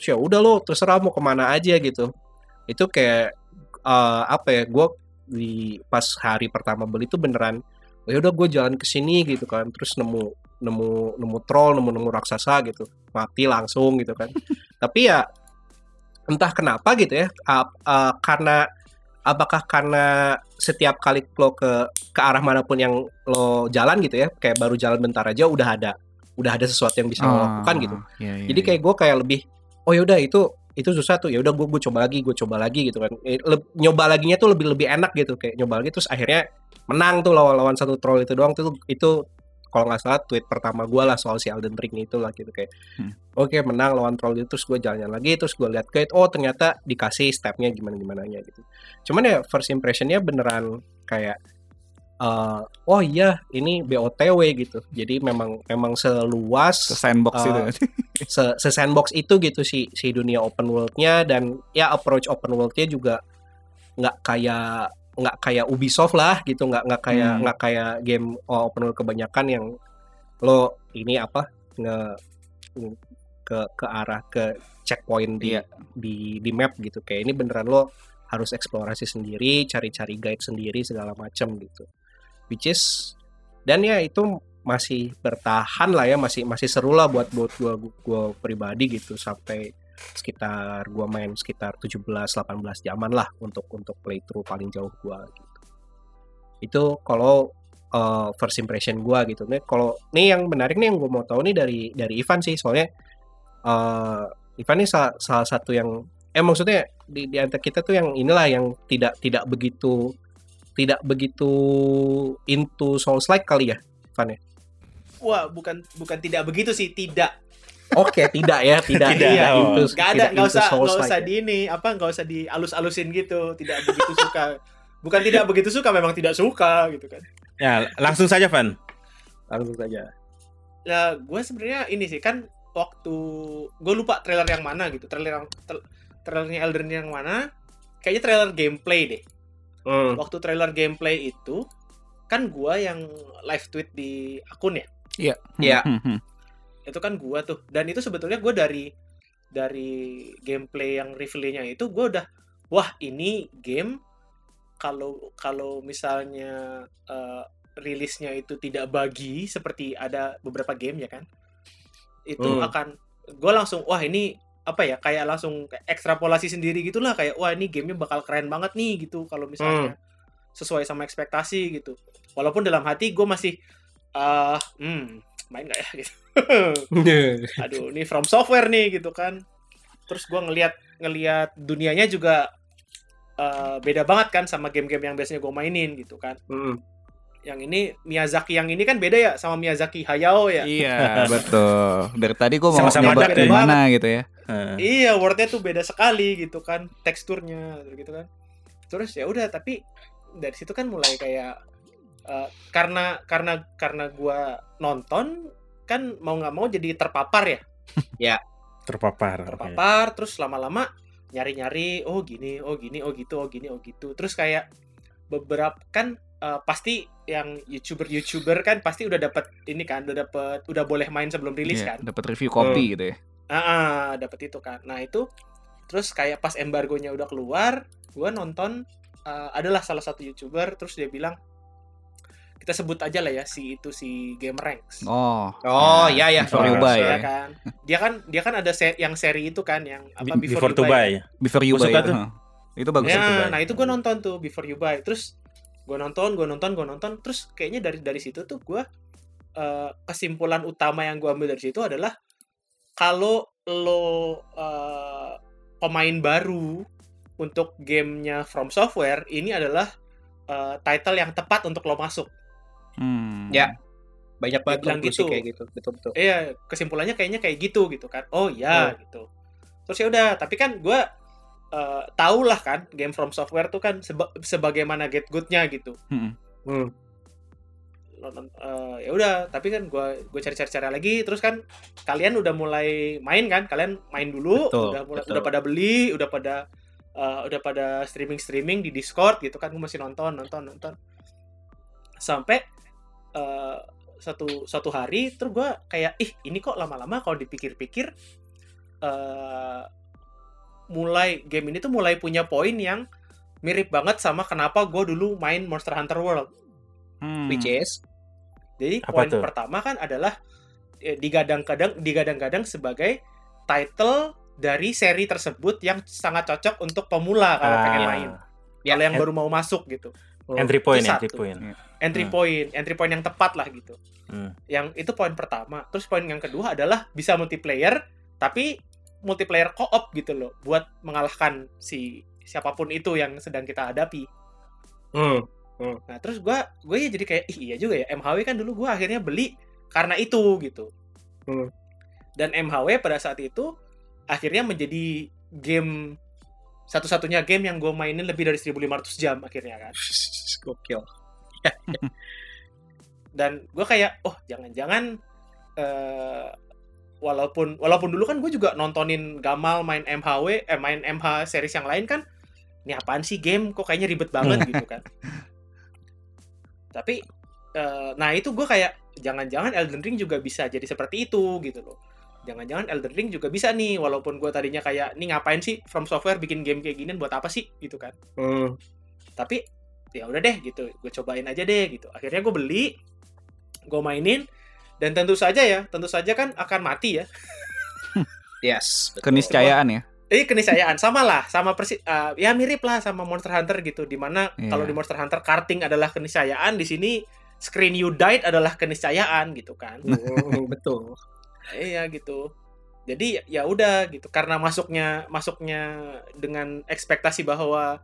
ya udah lo terserah mau ke mana aja gitu itu kayak uh, apa ya gue di pas hari pertama beli tuh beneran "Oh, ya udah gue jalan ke sini gitu kan. Terus nemu nemu nemu troll nemu nemu raksasa gitu. Mati langsung gitu kan. Tapi ya entah kenapa gitu ya uh, uh, karena apakah karena setiap kali lo ke ke arah mana pun yang lo jalan gitu ya kayak baru jalan bentar aja udah ada udah ada sesuatu yang bisa lo lakukan gitu. iya, iya, jadi iya. kayak gue kayak lebih oh yaudah itu itu susah tuh ya udah gue gue coba lagi gue coba lagi gitu kan Eh, le- nyoba laginya tuh lebih lebih enak gitu kayak nyoba lagi terus akhirnya menang tuh lawan lawan satu troll itu doang tuh itu kalau nggak salah tweet pertama gue lah soal si Elden Ring itu lah gitu kayak Hmm. oke menang lawan troll itu terus gue jalan lagi terus gue lihat guide oh ternyata dikasih stepnya gimana gimana gitu cuman ya first impressionnya beneran kayak eh, oh iya ini BOTW gitu jadi memang memang seluas Ke sandbox Uh, itu. se, se sandbox itu gitu si si dunia open world-nya dan ya approach open world-nya juga nggak kayak nggak kayak Ubisoft lah gitu nggak nggak kayak Hmm. nggak kayak game oh, open world kebanyakan yang lo ini apa nge ke ke arah ke checkpoint di Iya. di di map gitu kayak ini beneran lo harus eksplorasi sendiri cari-cari guide sendiri segala macam gitu which is dan ya itu masih bertahan lah ya masih masih seru lah buat buat gua gua pribadi gitu sampai sekitar gua main sekitar 17 18 jaman lah untuk untuk playthrough paling jauh gua gitu. Itu kalau uh, first impression gua gitu. Nih kalau nih yang menarik nih yang gua mau tahu nih dari dari Ivan sih soalnya uh, Ivan ini salah, salah satu yang eh maksudnya di, di antara kita tuh yang inilah yang tidak tidak begitu tidak begitu into Souls like kali ya Ivan ya. Wah, bukan bukan tidak begitu sih, tidak. Oke, tidak ya, tidak. Tidak, iya, oh. into- Gak ada, tidak nggak into usah, nggak like usah ya. di ini, apa nggak usah dialus-alusin gitu, tidak begitu suka. Bukan tidak begitu suka, memang tidak suka gitu kan. Ya, langsung saja Van. Langsung saja. Nah, gue sebenarnya ini sih kan waktu gue lupa trailer yang mana gitu, trailer yang tra- trailernya Elden yang mana? Kayaknya trailer gameplay deh. Hmm. Waktu trailer gameplay itu kan gua yang live tweet di akun ya. Iya. Iya. Hmm, hmm, hmm. itu kan gua tuh dan itu sebetulnya gua dari dari gameplay yang reveal-nya itu gua udah wah ini game kalau kalau misalnya eh, rilisnya itu tidak bagi seperti ada beberapa game ya kan itu Hmm. akan gua langsung wah ini apa ya kayak langsung ekstrapolasi sendiri gitulah kayak wah ini gamenya bakal keren banget nih gitu kalau misalnya sesuai sama ekspektasi gitu. Walaupun dalam hati gue masih ah hmm main gak ya? Gitu. Aduh ini from software nih gitu kan. Terus gua ngelihat ngelihat dunianya juga eh, beda banget kan sama game-game yang biasanya gue mainin gitu kan. Hmm. Yang ini Miyazaki yang ini kan beda ya sama Miyazaki Hayao ya Iya, betul. Dari tadi gue mau nyoba di beda mana gitu ya. Eh, iya wordnya tuh beda sekali gitu kan teksturnya gitu kan terus ya udah tapi dari situ kan mulai kayak eh, karena karena karena gua nonton kan mau nggak mau jadi terpapar ya terpapar. Oke. terpapar terus lama-lama nyari-nyari oh gini oh gini oh gitu oh gini oh gitu terus kayak beberapa kan eh, pasti yang youtuber youtuber kan pasti udah dapat ini kan udah dapat udah boleh main sebelum rilis Iya, kan Dapat review kopi gitu ya. ah ah, dapat itu kan nah itu terus kayak pas embargonya udah keluar gua nonton eh, adalah salah satu youtuber terus dia bilang kita sebut aja lah ya si itu si Game Ranks Oh. Oh, iya, iya. Before you Oh, buy ya ya. kan dia kan dia kan ada se- yang seri itu kan yang apa Be- Before, to buy. Before you buy. itu. Itu bagus Ya, itu. Buy. nah itu gue nonton tuh Before You Buy. Terus gue nonton, gue nonton, gue nonton. Terus kayaknya dari dari situ tuh gue eh, kesimpulan utama yang gue ambil dari situ adalah kalau lo eh, pemain baru untuk gamenya From Software ini adalah eh, title yang tepat untuk lo masuk. Hmm. Ya. Banyak banget bilang gitu. kayak gitu. Betul betul. Iya, kesimpulannya kayaknya kayak gitu gitu kan. Oh ya gitu. Terus ya udah, tapi kan gue eh tahu lah kan game From Software tuh kan seba- sebagaimana get good-nya gitu. Hmm. Hmm. Eh, ya udah tapi kan gua gue cari-cari cara lagi terus kan kalian udah mulai main kan kalian main dulu Betul, udah mulai betul. udah pada beli udah pada eh, udah pada streaming streaming di Discord gitu kan gue masih nonton nonton nonton sampai eh, satu satu hari terus gua kayak ih ini kok lama-lama kalau dipikir-pikir eh mulai game ini tuh mulai punya poin yang mirip banget sama kenapa gue dulu main Monster Hunter World Hmm. Which is jadi Apa poin tuh? pertama kan adalah eh, digadang-gadang digadang-gadang sebagai title dari seri tersebut yang sangat cocok untuk pemula kalau pengen Ah, main. Ya, kalau yang baru mau masuk gitu. Entry point, Itu entry satu. point. entry Hmm. point entry point yang tepat lah gitu Hmm. yang itu poin pertama terus poin yang kedua adalah bisa multiplayer tapi multiplayer co-op gitu loh buat mengalahkan si siapa pun itu yang sedang kita hadapi Hmm. nah terus gua gue ya jadi kayak Ih, iya juga ya MHW kan dulu gua akhirnya beli karena itu gitu Hmm. dan MHW pada saat itu akhirnya menjadi game satu-satunya game yang gue mainin lebih dari 1500 jam akhirnya kan Gokil. dan gue kayak oh jangan-jangan eh, walaupun walaupun dulu kan gue juga nontonin Gamal main MHW eh main MH series yang lain kan ini apaan sih game? Kok kayaknya ribet banget gitu kan. Tapi eh, nah itu gue kayak jangan-jangan Elden Ring juga bisa jadi seperti itu gitu loh. Jangan-jangan Elden Ring juga bisa nih walaupun gue tadinya kayak ini ngapain sih From Software bikin game kayak ginian buat apa sih? Gitu kan. Hmm. tapi ya udah deh gitu gue cobain aja deh gitu. Akhirnya gue beli gue mainin dan tentu saja ya tentu saja kan akan mati ya Yes. betul. Keniscayaan ya. eh keniscayaan sama lah sama persi eh, ya mirip lah sama Monster Hunter gitu di mana Iya. kalau di Monster Hunter karting adalah keniscayaan di sini screen you died adalah keniscayaan gitu kan Hmm, betul. iya gitu jadi ya udah gitu karena masuknya masuknya dengan ekspektasi bahwa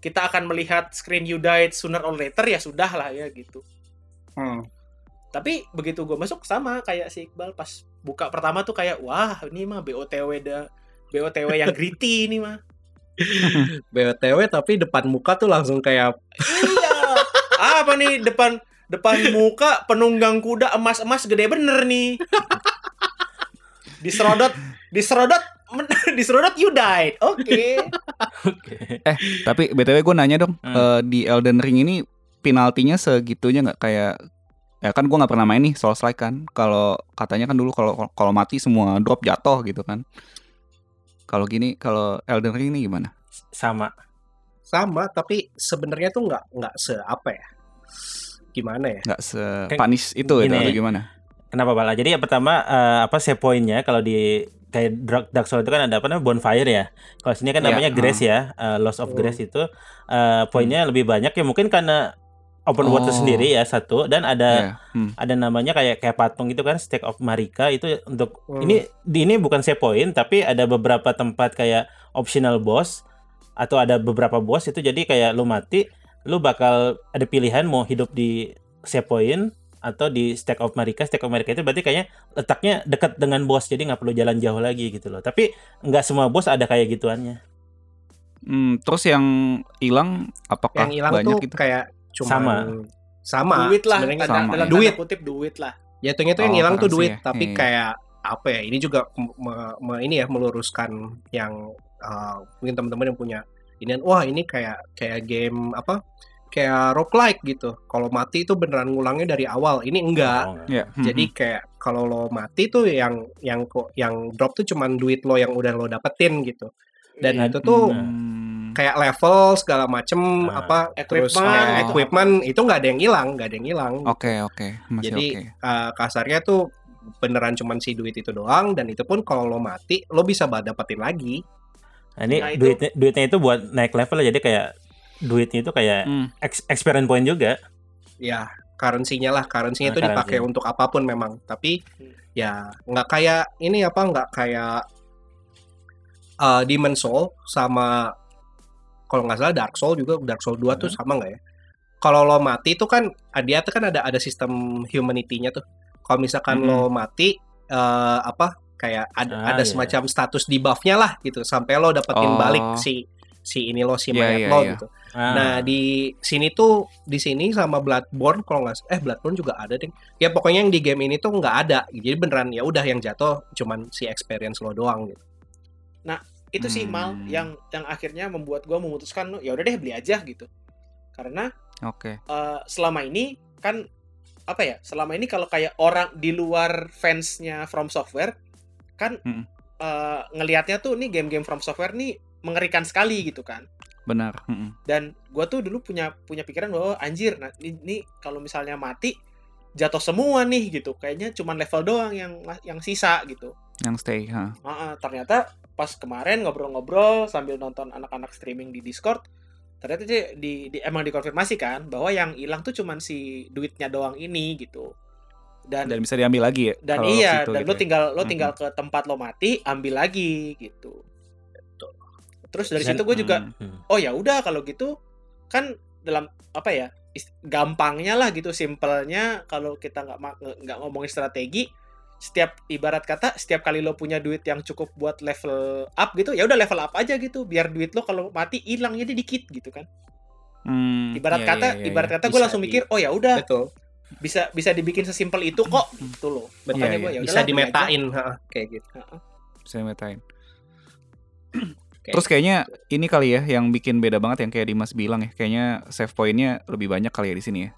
kita akan melihat screen you died sooner or later ya sudah lah ya gitu Hmm. Tapi begitu gue masuk sama kayak si Iqbal pas buka pertama tuh kayak wah ini mah BOTW dah BOTW yang gritty ini mah. BTW tapi depan muka tuh langsung kayak iya. Apa nih depan depan muka penunggang kuda emas-emas gede bener nih. Diserodot diserodot diserodot you died. Oke. Oke. Tapi btw gue nanya dong, Hmm. eh, di Elden Ring ini penaltinya segitunya nggak? Kayak ya kan gue nggak pernah main nih Souls like kan. Kalau katanya kan dulu kalau kalau mati semua drop jatuh gitu kan. Kalau gini kalau Elden Ring ini gimana? Sama. sama tapi sebenarnya tuh nggak nggak se apa ya gimana ya Nggak sepanis itu gitu gini. atau gimana? Kenapa Bala? Jadi yang pertama eh, apa save point-nya kalau di kayak Dark, Dark Souls itu kan ada apa namanya bonfire ya. Kalau sini kan Iya, namanya grace ya, eh, loss of Hmm. grace itu eh, poinnya lebih banyak ya mungkin karena open world itu Oh. sendiri ya satu dan ada Ya, hmm. ada namanya kayak kayak patung gitu kan Stake of Marika itu untuk Hmm. ini di ini bukan save point tapi ada beberapa tempat kayak optional boss atau ada beberapa boss itu jadi kayak lu mati lu bakal ada pilihan mau hidup di save point atau di Stake of Marika Stake of Marika itu berarti kayaknya letaknya dekat dengan boss jadi nggak perlu jalan jauh lagi gitu loh tapi nggak semua boss ada kayak gituannya Hmm, terus yang hilang apakah yang hilang banyak tuh gitu? kayak cuma Sama. sama duit lah sebenarnya sama. dalam Duit. kutip duit lah tuh yang Oh, hilang tuh duit ya. tapi Iya. kayak apa ya ini juga me- me- ini ya meluruskan yang uh, mungkin teman-teman yang punya ini wah ini kayak kayak game apa kayak roguelike gitu kalau mati itu beneran ngulangnya dari awal ini enggak Oh, Ya, hmm, jadi kayak kalau lo mati tuh yang yang kok yang drop tuh cuman duit lo yang udah lo dapetin gitu dan Iya. itu tuh hmm. kayak level segala macem Nah, apa terus equipment, kayak itu equipment itu nggak ada yang hilang nggak ada yang hilang Oke oke masih Jadi, oke. uh, kasarnya tuh beneran cuman si duit itu doang dan itu pun kalau lo mati lo bisa dapetin lagi Nah, ini Nah, itu- duitnya duitnya itu buat naik level ya, jadi kayak duitnya itu kayak Hmm. ex- experience point juga ya currency-nya lah currency-nya Nah, itu dipakai currency. untuk apa pun memang tapi Hmm. ya nggak kayak ini apa nggak kayak uh, Demon Soul sama kalau nggak salah Dark Soul juga Dark Soul 2 tuh Hmm. sama nggak ya kalau lo mati itu kan dia tuh kan ada ada sistem humanity-nya tuh kalau misalkan Hmm. lo mati eh, apa kayak ada Ah, ada iya. semacam status debuff-nya lah gitu sampai lo dapetin Oh. balik si si ini lo si Iya, mayat iya, lo iya. gitu Ah. Nah di sini tuh di sini sama Bloodborne kalau nggak eh Bloodborne juga ada deh. Ya pokoknya yang di game ini tuh nggak ada. Jadi beneran ya udah yang jatuh cuman si experience lo doang gitu. Itu sih Hmm. mal yang yang akhirnya membuat gue memutuskan ya udah deh beli aja gitu karena Oke. eh, selama ini kan apa ya selama ini kalau kayak orang di luar fansnya From Software kan Mm-mm. eh, ngelihatnya tuh nih game-game From Software nih mengerikan sekali gitu kan Benar. mm-mm. dan gue tuh dulu punya punya pikiran bahwa anjir nah ini, ini kalau misalnya mati jatuh semua nih gitu kayaknya cuman level doang yang yang sisa gitu Yang stay. ha. Ah, ah, ternyata pas kemarin ngobrol-ngobrol sambil nonton anak-anak streaming di Discord ternyata dia di, di emang dikonfirmasi kan bahwa yang hilang tuh cuman si duitnya doang ini gitu dan Dan bisa diambil lagi ya. dan iya situ dan gitu lo ya. tinggal lo Mhm. tinggal ke tempat lo mati ambil lagi gitu terus dari Dan- situ gue juga oh ya udah kalau gitu kan dalam apa ya gampangnya lah gitu simpelnya kalau kita nggak nggak ngomongin strategi setiap ibarat kata setiap kali lo punya duit yang cukup buat level up gitu ya udah level up aja gitu biar duit lo kalau mati hilang jadi dikit gitu kan Hmm, ibarat iya, kata iya, iya, ibarat iya. kata gue langsung di- mikir oh ya udah Betul. bisa bisa dibikin sesimpel itu kok gitu loh Betul. makanya Iya, gue iya. ya Bisa dimetain ha, kayak gitu. Bisa metain. Oke. Terus kayaknya ini kali ya yang bikin beda banget yang kayak Dimas bilang ya. Kayaknya save point-nya lebih banyak kali ya di sini ya.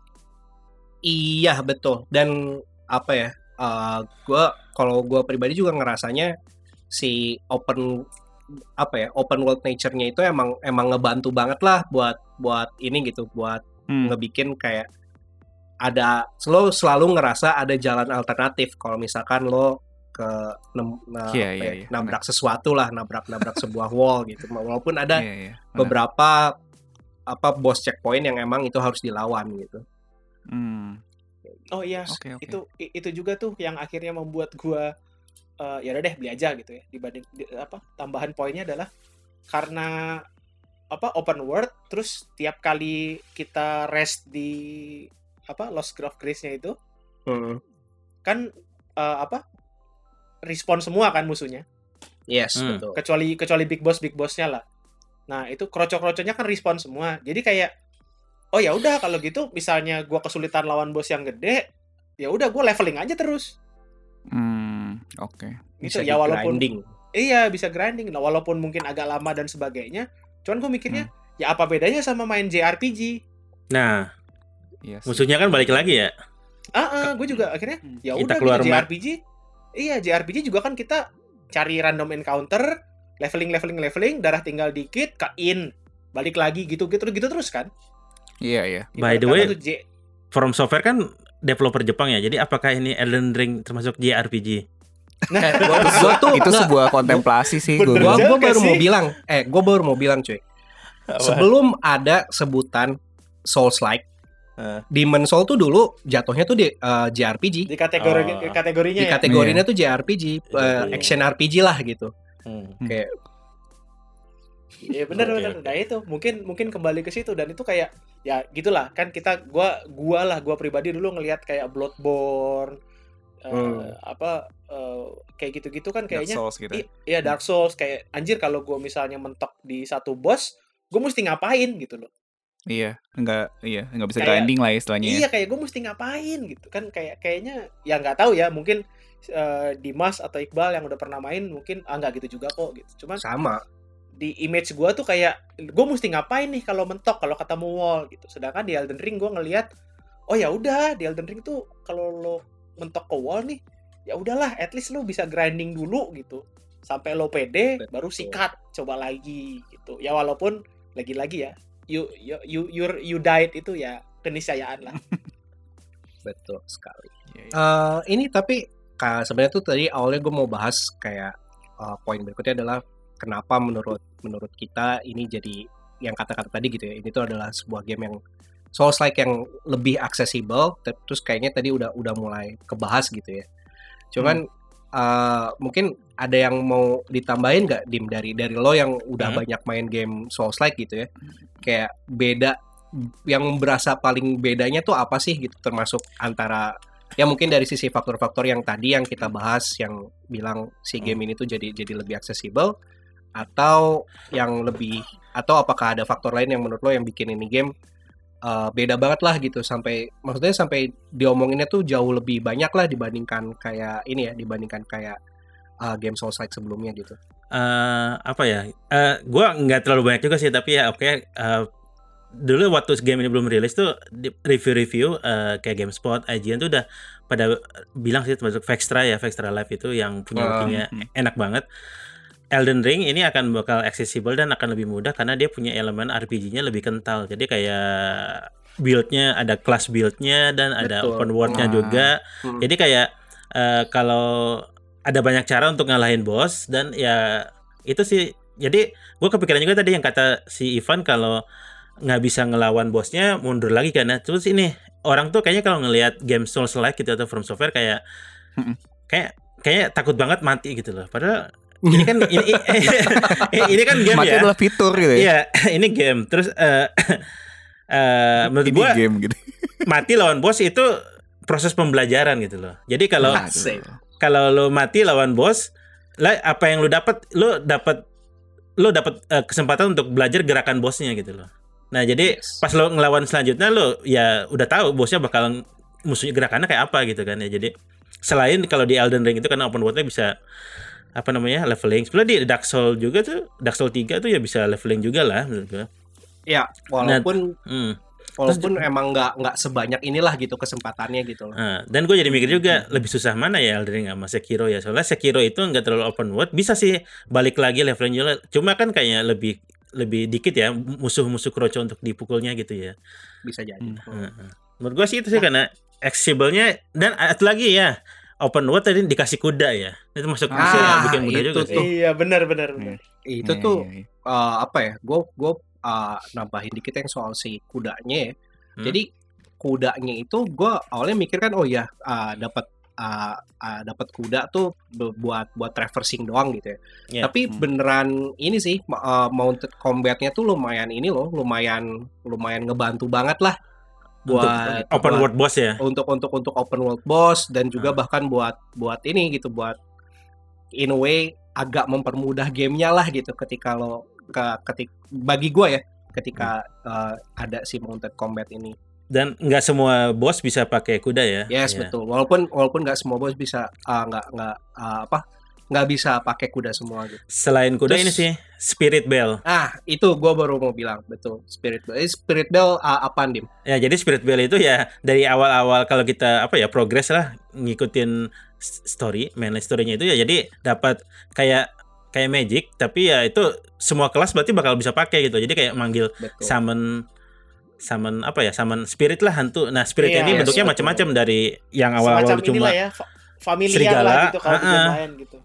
Iya betul dan apa ya? Eh gua kalau gua pribadi juga ngerasanya si open apa ya open world nature-nya itu emang emang ngebantu banget lah buat buat ini gitu buat Hmm. ngebikin kayak ada lo selalu ngerasa ada jalan alternatif kalau misalkan lo ke nem- na- apa iya, ya, iya, nabrak sesuatu lah nabrak nabrak sebuah wall gitu walaupun ada Iya, iya, benar. beberapa apa boss checkpoint yang emang itu harus dilawan gitu Hmm. Oh iya Oke, oke. itu itu juga tuh yang akhirnya membuat gua eh, ya udah deh beli aja gitu ya dibanding di- apa tambahan poinnya adalah karena apa open world terus tiap kali kita rest di apa Lost Grove Grace-nya itu Hmm. kan eh, apa respon semua kan musuhnya yes Hmm. betul kecuali kecuali big boss big bossnya lah nah itu kroco-kroconya kan respon semua jadi kayak oh ya udah kalau gitu misalnya gua kesulitan lawan bos yang gede ya udah gua leveling aja terus Hmm, oke. gitu bisa ya walaupun di-grinding. iya bisa grinding nah, walaupun mungkin agak lama dan sebagainya cuman gue mikirnya ya apa bedanya sama main JRPG Nah, Iya sih. musuhnya kan balik lagi ya. ah gue juga akhirnya Hmm. ya udah keluar gitu, map. JRPG iya JRPG juga kan kita cari random encounter leveling leveling leveling darah tinggal dikit ke in balik lagi gitu gitu gitu terus kan Iya, iya. By the way, J- From Software kan developer Jepang ya. Jadi apakah ini Elden Ring termasuk JRPG? nah gua, gua tuh Itu nggak, sebuah kontemplasi sih gua, gua juga baru mau bilang eh gua baru mau bilang cuy sebelum ada sebutan Souls like Eh. Demon Soul tuh dulu jatuhnya tuh di eh, JRPG di kategori Oh. kategorinya di ya kategorinya tuh JRPG eh, Iya. action RPG lah gitu Hmm. kayak Iya benar oke. Nah itu mungkin mungkin kembali ke situ dan itu kayak ya gitulah kan kita gua gua lah gua pribadi dulu ngelihat kayak Bloodborne eh, Hmm. apa eh, kayak gitu-gitu kan Dark kayaknya Souls gitu. ya. i- iya Dark Souls kayak anjir kalau gua misalnya mentok di satu boss gue mesti ngapain gitu loh. Iya, enggak iya, enggak bisa Kayak- grinding lah ya istilahnya. ya. Iya kayak gue mesti ngapain gitu kan kayak kayaknya ya nggak tahu ya mungkin eh, Dimas atau Iqbal yang udah pernah main mungkin ah nggak gitu juga kok gitu. Cuman sama di image gua tuh kayak gue mesti ngapain nih kalau mentok kalau ketemu wall? Gitu. Sedangkan di Elden Ring gua ngelihat oh ya udah di Elden Ring tuh kalau lo mentok ke wall nih ya udahlah at least lo bisa grinding dulu gitu. Sampai lo pede Betul. baru sikat coba lagi gitu. Ya walaupun lagi-lagi ya you you you you, you died itu ya keniscayaan lah. Betul sekali. Eh, ini tapi sebenarnya tuh tadi awalnya gue mau bahas kayak eh, poin berikutnya adalah kenapa menurut menurut kita ini jadi yang kata-kata tadi gitu ya ini tuh adalah sebuah game yang Souls like yang lebih aksesibel te- terus kayaknya tadi udah udah mulai kebahas gitu ya. Cuman eh, mungkin ada yang mau ditambahin nggak dim? Dari dari lo yang udah Hmm. banyak main game Souls like gitu ya kayak beda yang berasa paling bedanya tuh apa sih gitu termasuk antara ya mungkin dari sisi faktor-faktor yang tadi yang kita bahas yang bilang si game ini tuh jadi jadi lebih aksesibel atau yang lebih atau apakah ada faktor lain yang menurut lo yang bikin ini game uh, beda banget lah gitu sampai maksudnya sampai diomonginnya tuh jauh lebih banyak lah dibandingkan kayak ini ya dibandingkan kayak uh, game Souls like sebelumnya gitu. eh apa ya? eh gua nggak terlalu banyak juga sih, tapi ya oke. eh, dulu waktu game ini belum rilis tuh di- review-review eh, kayak GameSpot, IGN tuh udah pada bilang sih termasuk Vextra ya, Vextra Live itu yang punya hmm. enak banget. Elden Ring ini akan bakal accessible dan akan lebih mudah karena dia punya elemen RPG-nya lebih kental. Jadi kayak build-nya ada class build-nya dan ada Betul. open world-nya Ah. juga. Hmm. Jadi kayak eh, kalau ada banyak cara untuk ngalahin bos dan ya itu sih. Jadi gue kepikiran juga tadi yang kata si Ivan kalau nggak bisa ngelawan bosnya mundur lagi karena terus ini orang tuh kayaknya kalau ngelihat game Souls like gitu atau From Software kayak Mm-mm. kayak kayak takut banget mati gitu loh padahal ini kan ini, ini kan game Mati ya adalah fitur gitu ya. iya ini game terus eh eh, menurut Ini gua game gitu. mati lawan bos itu proses pembelajaran gitu loh jadi kalau Nah, Asik. kalau lo mati lawan bos lah apa yang lo dapat lo dapat lo dapat eh, kesempatan untuk belajar gerakan bosnya gitu loh nah jadi Yes. pas lo ngelawan selanjutnya lo ya udah tahu bosnya bakal musuhnya gerakannya kayak apa gitu kan ya jadi selain kalau di Elden Ring itu kan open worldnya bisa apa namanya leveling sebenarnya di Dark Soul juga tuh Dark Soul 3 tuh ya bisa leveling juga lah menurut gua Ya, walaupun hmm. walaupun emang nggak nggak sebanyak inilah gitu kesempatannya gitu loh. Nah, dan gue jadi mikir juga lebih susah mana ya Elden Ring sama Sekiro ya soalnya Sekiro itu nggak terlalu open world bisa sih balik lagi levelnya juga cuma kan kayaknya lebih lebih dikit ya musuh-musuh kroco untuk dipukulnya gitu ya Bisa jadi. Hmm. Hmm. Heeh. menurut gue sih itu sih karena accessible-nya dan satu lagi ya open world tadi dikasih kuda ya itu masuk Ah, masuk yang bikin itu juga sih tuh. Iya, benar benar benar. Itu Iya, tuh iya, iya. eh, apa ya? Gue gue eh, nambahin dikit yang soal si kudanya ya. Hmm. Jadi kudanya itu gue awalnya mikir kan oh ya eh, dapat eh, eh, dapat kuda tuh bu- buat buat traversing doang gitu ya. Iya. Tapi Hmm. beneran ini sih eh, mounted combatnya tuh lumayan ini loh, lumayan lumayan ngebantu banget lah untuk buat open buat- world boss ya untuk untuk untuk open world boss dan juga Hmm. bahkan buat buat ini gitu buat in a way agak mempermudah gamenya lah gitu ketika lo ke ketik bagi gue ya ketika Hmm. uh, ada si mounted combat ini dan nggak semua boss bisa pakai kuda ya yes Ya. betul walaupun walaupun nggak semua boss bisa uh, nggak nggak uh, apa nggak bisa pakai kuda semua gitu selain kuda Terus- ini sih Spirit Bell ah itu gue baru mau bilang betul spirit bell Eh, spirit bell uh, apa dim Ya, jadi Spirit Bell itu ya dari awal-awal kalau kita apa ya progres lah ngikutin story, mainline story-nya itu ya jadi dapat kayak kayak magic tapi ya itu semua kelas berarti bakal bisa pakai gitu. Jadi kayak manggil betul summon summon apa ya? Summon spirit lah hantu. Nah, spirit Iya, ini yes, bentuknya betul. macam-macam dari yang awal-awal cuma ya, fa- familiar serigala, lah gitu kalau ah-ah. lain gitu.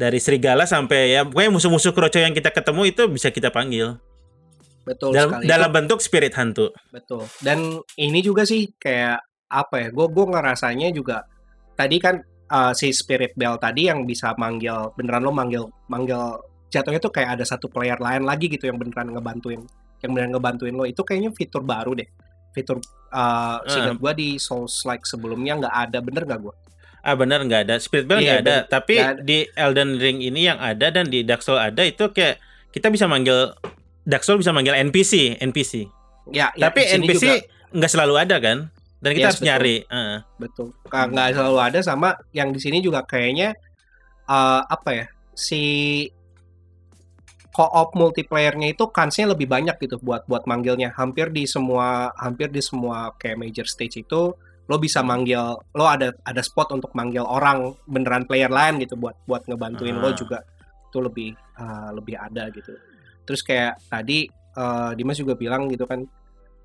Dari serigala sampai ya pokoknya musuh-musuh kroco yang kita ketemu itu bisa kita panggil betul dalam sekali dalam bentuk spirit hantu. Betul. Dan ini juga sih kayak apa ya? Gue gue ngerasanya juga tadi kan uh, si Spirit Bell tadi yang bisa manggil beneran lo manggil manggil jatuhnya tuh kayak ada satu player lain lagi gitu yang beneran ngebantuin yang beneran ngebantuin lo itu kayaknya fitur baru deh. Fitur uh, seingat gue di Souls like sebelumnya nggak ada bener nggak gue? Ah benar nggak ada Spirit Bell Iya, nggak ada, bener. tapi ada. di Elden Ring ini yang ada dan di Dark Soul ada itu kayak kita bisa manggil Dark Soul bisa manggil NPC, NPC. Ya, ya, tapi NPC nggak selalu ada kan? Dan kita Yes, harus betul. nyari. Heeh. betul. Nggak selalu ada sama yang di sini juga kayaknya uh, apa ya si co-op multiplayernya itu kansnya lebih banyak gitu buat buat manggilnya hampir di semua hampir di semua kayak major stage itu lo bisa manggil lo ada ada spot untuk manggil orang beneran player lain gitu buat buat ngebantuin lo Ah. juga itu lebih uh, lebih ada gitu. Terus kayak tadi uh, Dimas juga bilang gitu kan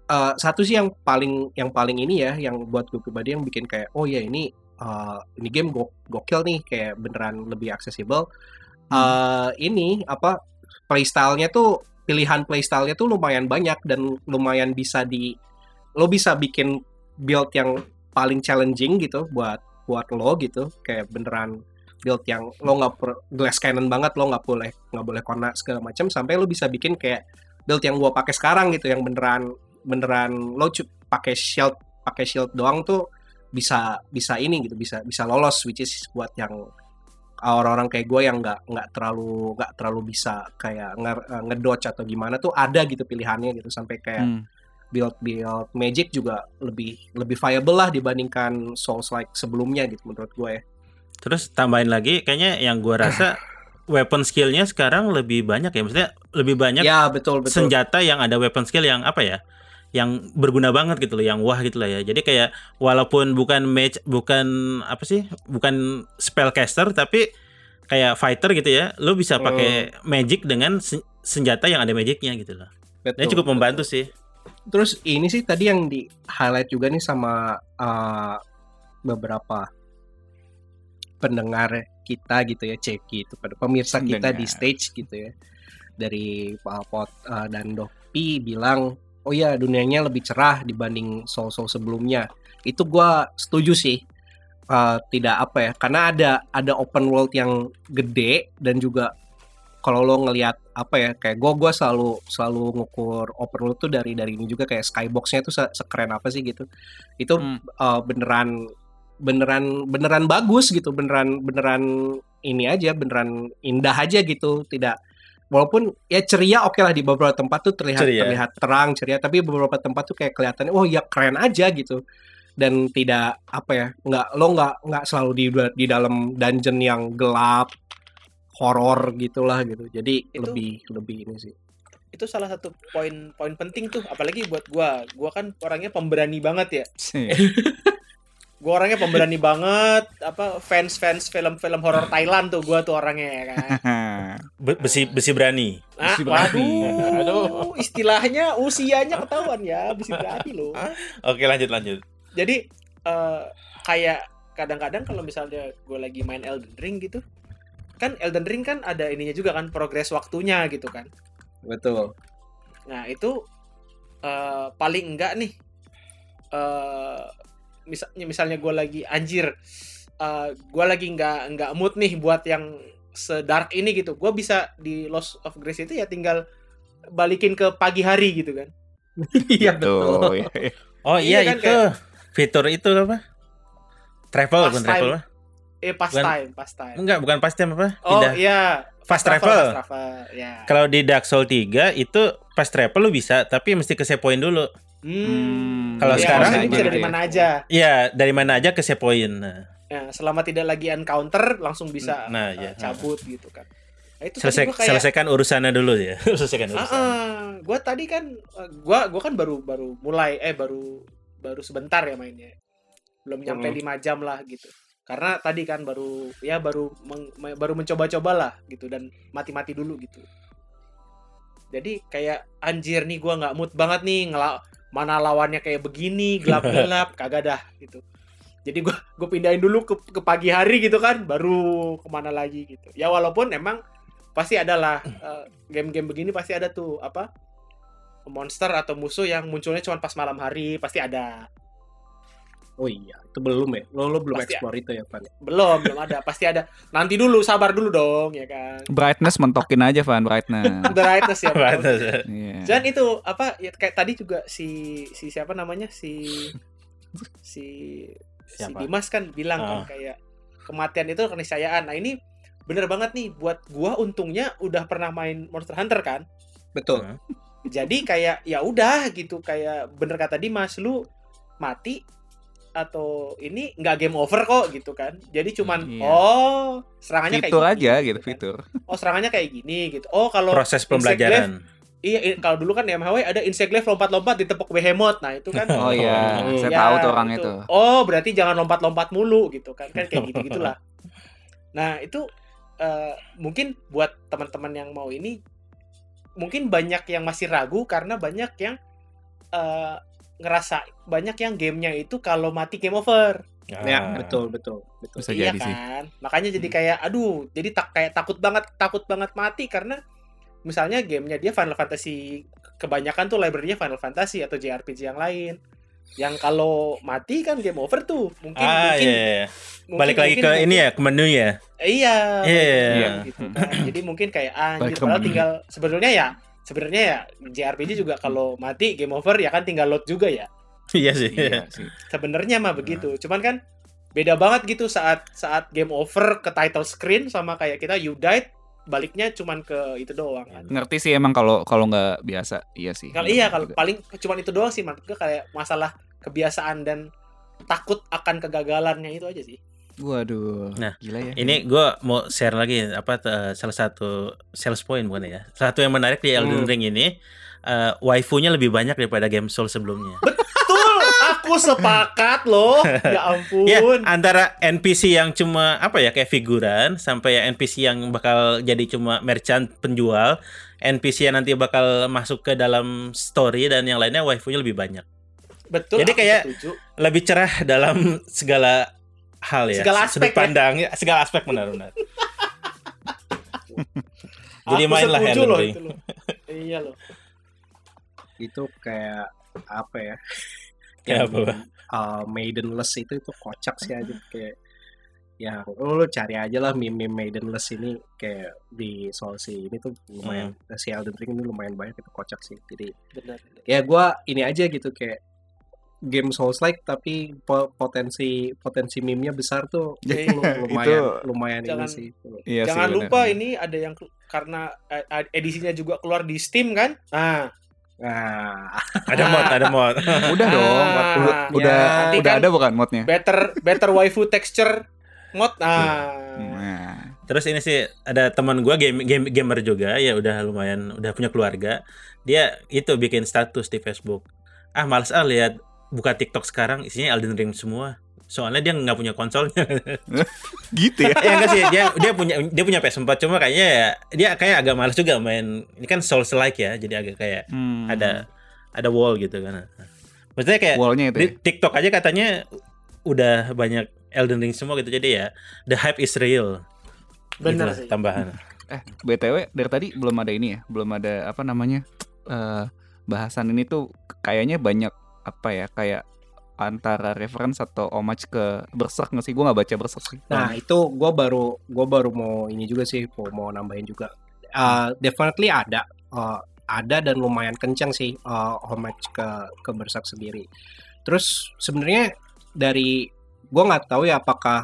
uh, satu sih yang paling yang paling ini ya yang buat gue pribadi yang bikin kayak oh ya ini uh, ini game go gokil nih kayak beneran lebih aksesibel. Uh, ini apa playstyle-nya tuh pilihan playstyle-nya tuh lumayan banyak dan lumayan bisa di lo bisa bikin build yang paling challenging gitu buat buat lo gitu. Kayak beneran build yang lo nggak glass cannon banget lo nggak boleh nggak boleh kona segala macam sampai lo bisa bikin kayak build yang gua pakai sekarang gitu yang beneran beneran lo pakai shield pakai shield doang tuh bisa bisa ini gitu bisa bisa lolos which is buat yang orang-orang kayak gue yang nggak nggak terlalu nggak terlalu bisa kayak nge- ngedodge atau gimana tuh ada gitu pilihannya gitu. Sampai kayak Hmm. Build build magic juga lebih lebih viable lah dibandingkan souls like sebelumnya gitu menurut gue ya. Terus tambahin lagi, kayaknya yang gua rasa weapon skillnya sekarang lebih banyak ya, maksudnya lebih banyak ya betul betul. senjata yang ada weapon skill yang apa ya yang berguna banget gitu loh yang wah gitu lah ya. Jadi kayak walaupun bukan mage bukan apa sih bukan spellcaster tapi kayak fighter gitu ya lo bisa pakai magic dengan sen- senjata yang ada magicnya gitu loh. Betul, dan cukup betul. membantu sih terus ini sih tadi yang di highlight juga nih sama uh, beberapa pendengar kita gitu ya Ceki itu pada pemirsa kita di Pendengar. stage gitu ya dari Pak Pot uh, dan Dopi bilang oh iya dunianya lebih cerah dibanding soul-soul sebelumnya. Itu gua setuju sih. Uh, tidak apa ya karena ada ada open world yang gede dan juga kalau lo ngelihat apa ya kayak gue gue selalu selalu ngukur open world tuh dari dari ini juga kayak skyboxnya tuh se- sekeren apa sih gitu itu Hmm. uh, beneran beneran beneran bagus gitu beneran beneran ini aja beneran indah aja gitu tidak walaupun ya ceria oke lah di beberapa tempat tuh terlihat Ceria. terlihat terang ceria tapi beberapa tempat tuh kayak kelihatan oh ya keren aja gitu dan tidak apa ya nggak lo nggak nggak selalu di di dalam dungeon yang gelap horor gitulah gitu. Jadi Itu- lebih lebih ini sih. Itu salah satu poin poin penting tuh. Apalagi buat gua. Gua kan orangnya pemberani banget ya. Gua orangnya pemberani banget. Apa fans fans film film horor Thailand tuh gua tuh orangnya ya kan? Be- besi besi berani. nah, Besi berani. waduh. Istilahnya usianya ketahuan ya. Besi berani loh. Oke lanjut lanjut. jadi eh, kayak kadang-kadang kalau misalnya gue lagi main Elden Ring gitu kan Elden Ring kan ada ininya juga kan progres waktunya gitu kan betul Nah itu eh, paling enggak nih, eh misalnya misalnya gue lagi anjir, eh gue lagi nggak nggak mood nih buat yang sedark ini gitu, gue bisa di Lost of Grace itu ya tinggal balikin ke pagi hari gitu kan. iya betul iya, iya. Oh iya, Iya kan, itu fitur itu apa? Travel Pastime. travel. Eh pas Bukan- time, pas time. Enggak, bukan pasti apa? Oh iya, Fast Fast travel. Fast travel, ya. Kalau di Dark Soul 3 itu fast travel lu bisa, tapi mesti ke save point dulu. Hmm. Kalau Iya, sekarang maksudnya bisa dari ya. mana aja. Iya, dari mana aja ke save point. Nah, Ya, selama tidak lagi encounter langsung bisa Nah, eh, iya. cabut gitu kan. Nah, itu selesai kayak, selesaikan urusannya dulu ya. selesaikan Ah, urusan. ah. gua tadi kan eh, gua gua kan baru baru mulai eh baru baru sebentar ya mainnya. Belum nyampe Hmm. lima jam lah gitu. Karena tadi kan baru ya baru meng- me- baru mencoba-coba lah gitu dan mati-mati dulu gitu. Jadi kayak anjir nih gua nggak mood banget nih ngela mana lawannya kayak begini gelap-gelap kagak dah gitu. Jadi gua gue pindahin dulu ke, ke pagi hari gitu kan, baru ke mana lagi gitu. Ya walaupun emang pasti ada lah eh, game-game begini pasti ada tuh apa monster atau musuh yang munculnya cuma pas malam hari pasti ada oh iya itu belum ya lo lo belum Pasti explore itu ya Pan belum belum ada pasti ada nanti dulu sabar dulu dong ya kan Brightness mentokin aja Van brightness. brightness ya. Pantas. Iya. dan itu apa ya kayak tadi juga si si siapa namanya si si si Siapa? Dimas kan bilang kan Ah. kayak kematian itu keniscayaan nah ini bener banget nih buat gua untungnya udah pernah main Monster Hunter kan betul Hmm. jadi kayak ya udah gitu kayak bener kata Dimas lu mati atau ini nggak game over kok gitu kan jadi cuman Iya. oh serangannya Fitur kayak aja gini, gitu kan. fitur. oh serangannya kayak gini gitu oh kalau Proses pembelajaran. iya kalau dulu kan di MHW ada insect glaive lompat-lompat ditepuk behemoth nah itu kan Oh iya, Hmm. saya Ya, tahu tuh orang itu. oh berarti jangan lompat-lompat mulu gitu kan kan kayak gitu gitulah nah itu eh, mungkin buat teman-teman yang mau ini mungkin banyak yang masih ragu karena banyak yang eh, ngerasa banyak yang gamenya itu kalau mati game over ya Ah. betul betul betul Bisa iya jadi sih. kan makanya jadi Hmm. kayak aduh jadi tak kayak takut banget takut banget mati karena misalnya gamenya dia Final Fantasy kebanyakan tuh library-nya Final Fantasy atau JRPG yang lain yang kalau mati kan game over tuh mungkin Ah, mungkin, iya, iya. mungkin- Balik lagi mungkin- ke ini ya, ke menu ya. Iya Iya. iya gitu kan. jadi mungkin kayak anjir ke padahal menu. tinggal sebenarnya ya sebenarnya ya JRPG juga kalau mati game over ya kan tinggal load juga ya Iya sih. Iya sih. sebenarnya mah Nah. begitu cuman kan beda banget gitu saat saat game over ke title screen sama kayak kita you died baliknya cuman ke itu doang kan Ngerti sih emang kalau kalau nggak biasa. Iya sih. kalau iya kalau Juga. paling cuman itu doang sih gue kayak masalah kebiasaan dan takut akan kegagalannya itu aja sih Waduh. Nah, gila ya. Ini gue mau share lagi apa eh, salah satu sales point bukan ya. Salah satu yang menarik di Elden Hmm. Ring ini eh, waifunya lebih banyak daripada game Soul sebelumnya. betul aku sepakat loh ya ampun Ya, antara NPC yang cuma apa ya kayak figuran sampai ya NPC yang bakal jadi cuma merchant penjual, NPC yang nanti bakal masuk ke dalam story dan yang lainnya waifunya lebih banyak. betul jadi kayak- setuju. Lebih cerah dalam segala hal ya. Segala aspek ya. pandang, ya, segala aspek benar-benar. Jadi mainlah Elden loh Ring. itu loh. iya loh itu kayak apa ya? Kayak Yang, apa, uh, Maidenless itu itu kocak sih aja kayak ya lu, lu cari aja lah meme Maidenless ini kayak di soal si ini tuh lumayan si Elden Ring ini lumayan banyak itu kocak sih jadi Benar. ya gua ini aja gitu kayak game Souls like tapi po- potensi potensi meme-nya besar tuh lu- lumayan itu- lumayan Jangan- ini sih Iya sih, Jangan bener. lupa ini ada yang karena eh, edisinya juga keluar di Steam kan? Nah, nah Ada mod, ada mod. Udah dong. Ah, Udah ya, udah, nanti udah kan- ada bukan modnya? better better waifu texture mod. Nah, Nah, Terus ini sih ada teman gua game, game gamer juga ya udah lumayan udah punya keluarga. Dia itu bikin status di Facebook. Ah males ah lihat buka TikTok sekarang isinya Elden Ring semua. Soalnya dia nggak punya konsolnya. gitu ya. ya enggak sih dia dia punya dia punya PS4 cuma kayaknya ya dia kayak agak males juga main ini kan Souls like ya jadi agak kayak Hmm. ada ada wall gitu kan. Maksudnya kayak wallnya itu. di Ya? TikTok aja katanya udah banyak Elden Ring semua gitu jadi ya the hype is real. bener Gitu, sih. tambahan. Eh, BTW dari tadi belum ada ini ya, belum ada apa namanya? eh bahasan ini tuh kayaknya banyak apa ya, kayak antara reference atau homage ke Berserk nggak sih? Gue nggak baca Berserk sih. Nah itu gue baru gue baru mau ini juga sih mau, mau nambahin juga. Uh, definitely ada uh, ada dan lumayan kencang sih uh, homage ke ke Berserk sendiri. Terus sebenarnya dari gue nggak tahu ya apakah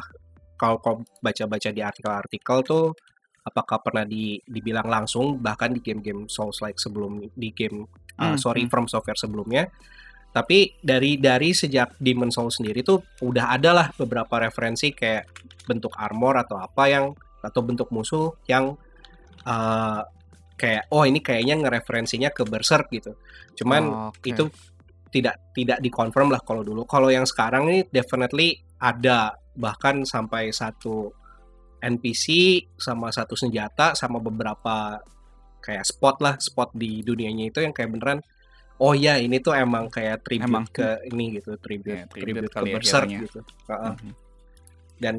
kalau kau baca-baca di artikel-artikel tuh apakah pernah di, dibilang langsung bahkan di game-game Souls like sebelum di game uh, Hmm, sorry hmm. From Software sebelumnya tapi dari dari sejak Demon Souls sendiri tuh udah ada lah beberapa referensi kayak bentuk armor atau apa yang atau bentuk musuh yang uh, kayak oh ini kayaknya ngereferensinya ke Berserk gitu. Cuman Oke. itu tidak tidak dikonfirm lah kalau dulu. Kalau yang sekarang ini definitely ada bahkan sampai satu NPC sama satu senjata sama beberapa kayak spot lah spot di dunianya itu yang kayak beneran oh ya ini tuh emang kayak tribute Emang. ke ini gitu tribute Ya, tribute tribute, ke ya Berserk kiranya. gitu Heeh. Mhm. dan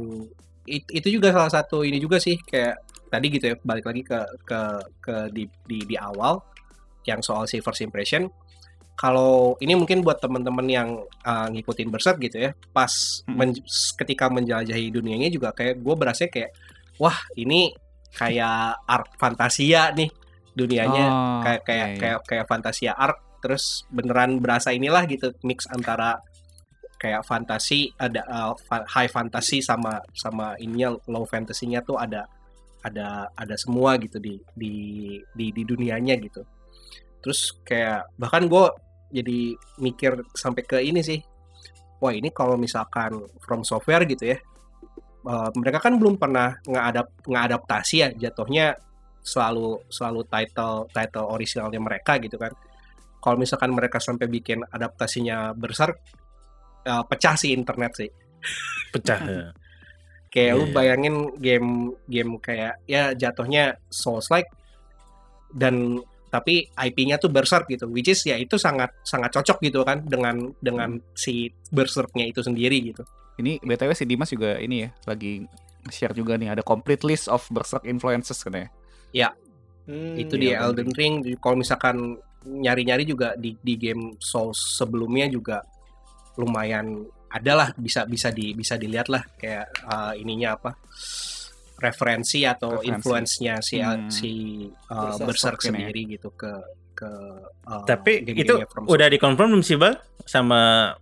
it- itu juga salah satu ini juga sih kayak tadi gitu ya balik lagi ke ke ke di di, di awal yang soal si first impression kalau ini mungkin buat teman-teman yang uh, ngikutin Berserk gitu ya pas Hmm. men- ketika menjelajahi dunianya juga kayak gue berasa kayak wah ini kayak arc fantasia nih dunianya Oh, kayak kayak iya, iya. kayak kayak fantasia arc terus beneran berasa inilah gitu mix antara kayak fantasi ada uh, high fantasy sama sama ininya low fantasinya tuh ada ada ada semua gitu di di di, di dunianya gitu. Terus kayak bahkan gue jadi mikir sampai ke ini sih wah ini kalau misalkan from software gitu ya uh, mereka kan belum pernah ngadap ngadaptasi ya jatuhnya selalu selalu title title originalnya mereka gitu kan kalau misalkan mereka sampai bikin adaptasinya besar pecah sih internet sih Pecah. ya. kayak Iya, lu iya. bayangin game game kayak ya jatuhnya Souls like dan tapi IP-nya tuh Berserk gitu which is ya itu sangat sangat cocok gitu kan dengan dengan si Berserknya itu sendiri gitu Ini BTW si Dimas juga ini ya, lagi share juga nih ada complete list of Berserk influences katanya. Hmm, itu iya, di Elden Ring di- kalau misalkan nyari-nyari juga di di game Souls sebelumnya juga lumayan adalah bisa bisa di bisa dilihat lah kayak uh, ininya apa referensi atau Referensi. influence-nya si Hmm. si uh, Berserk ya. sendiri gitu ke ke uh, Tapi game-game itu From udah dikonfirm belum sih, Bang? Sama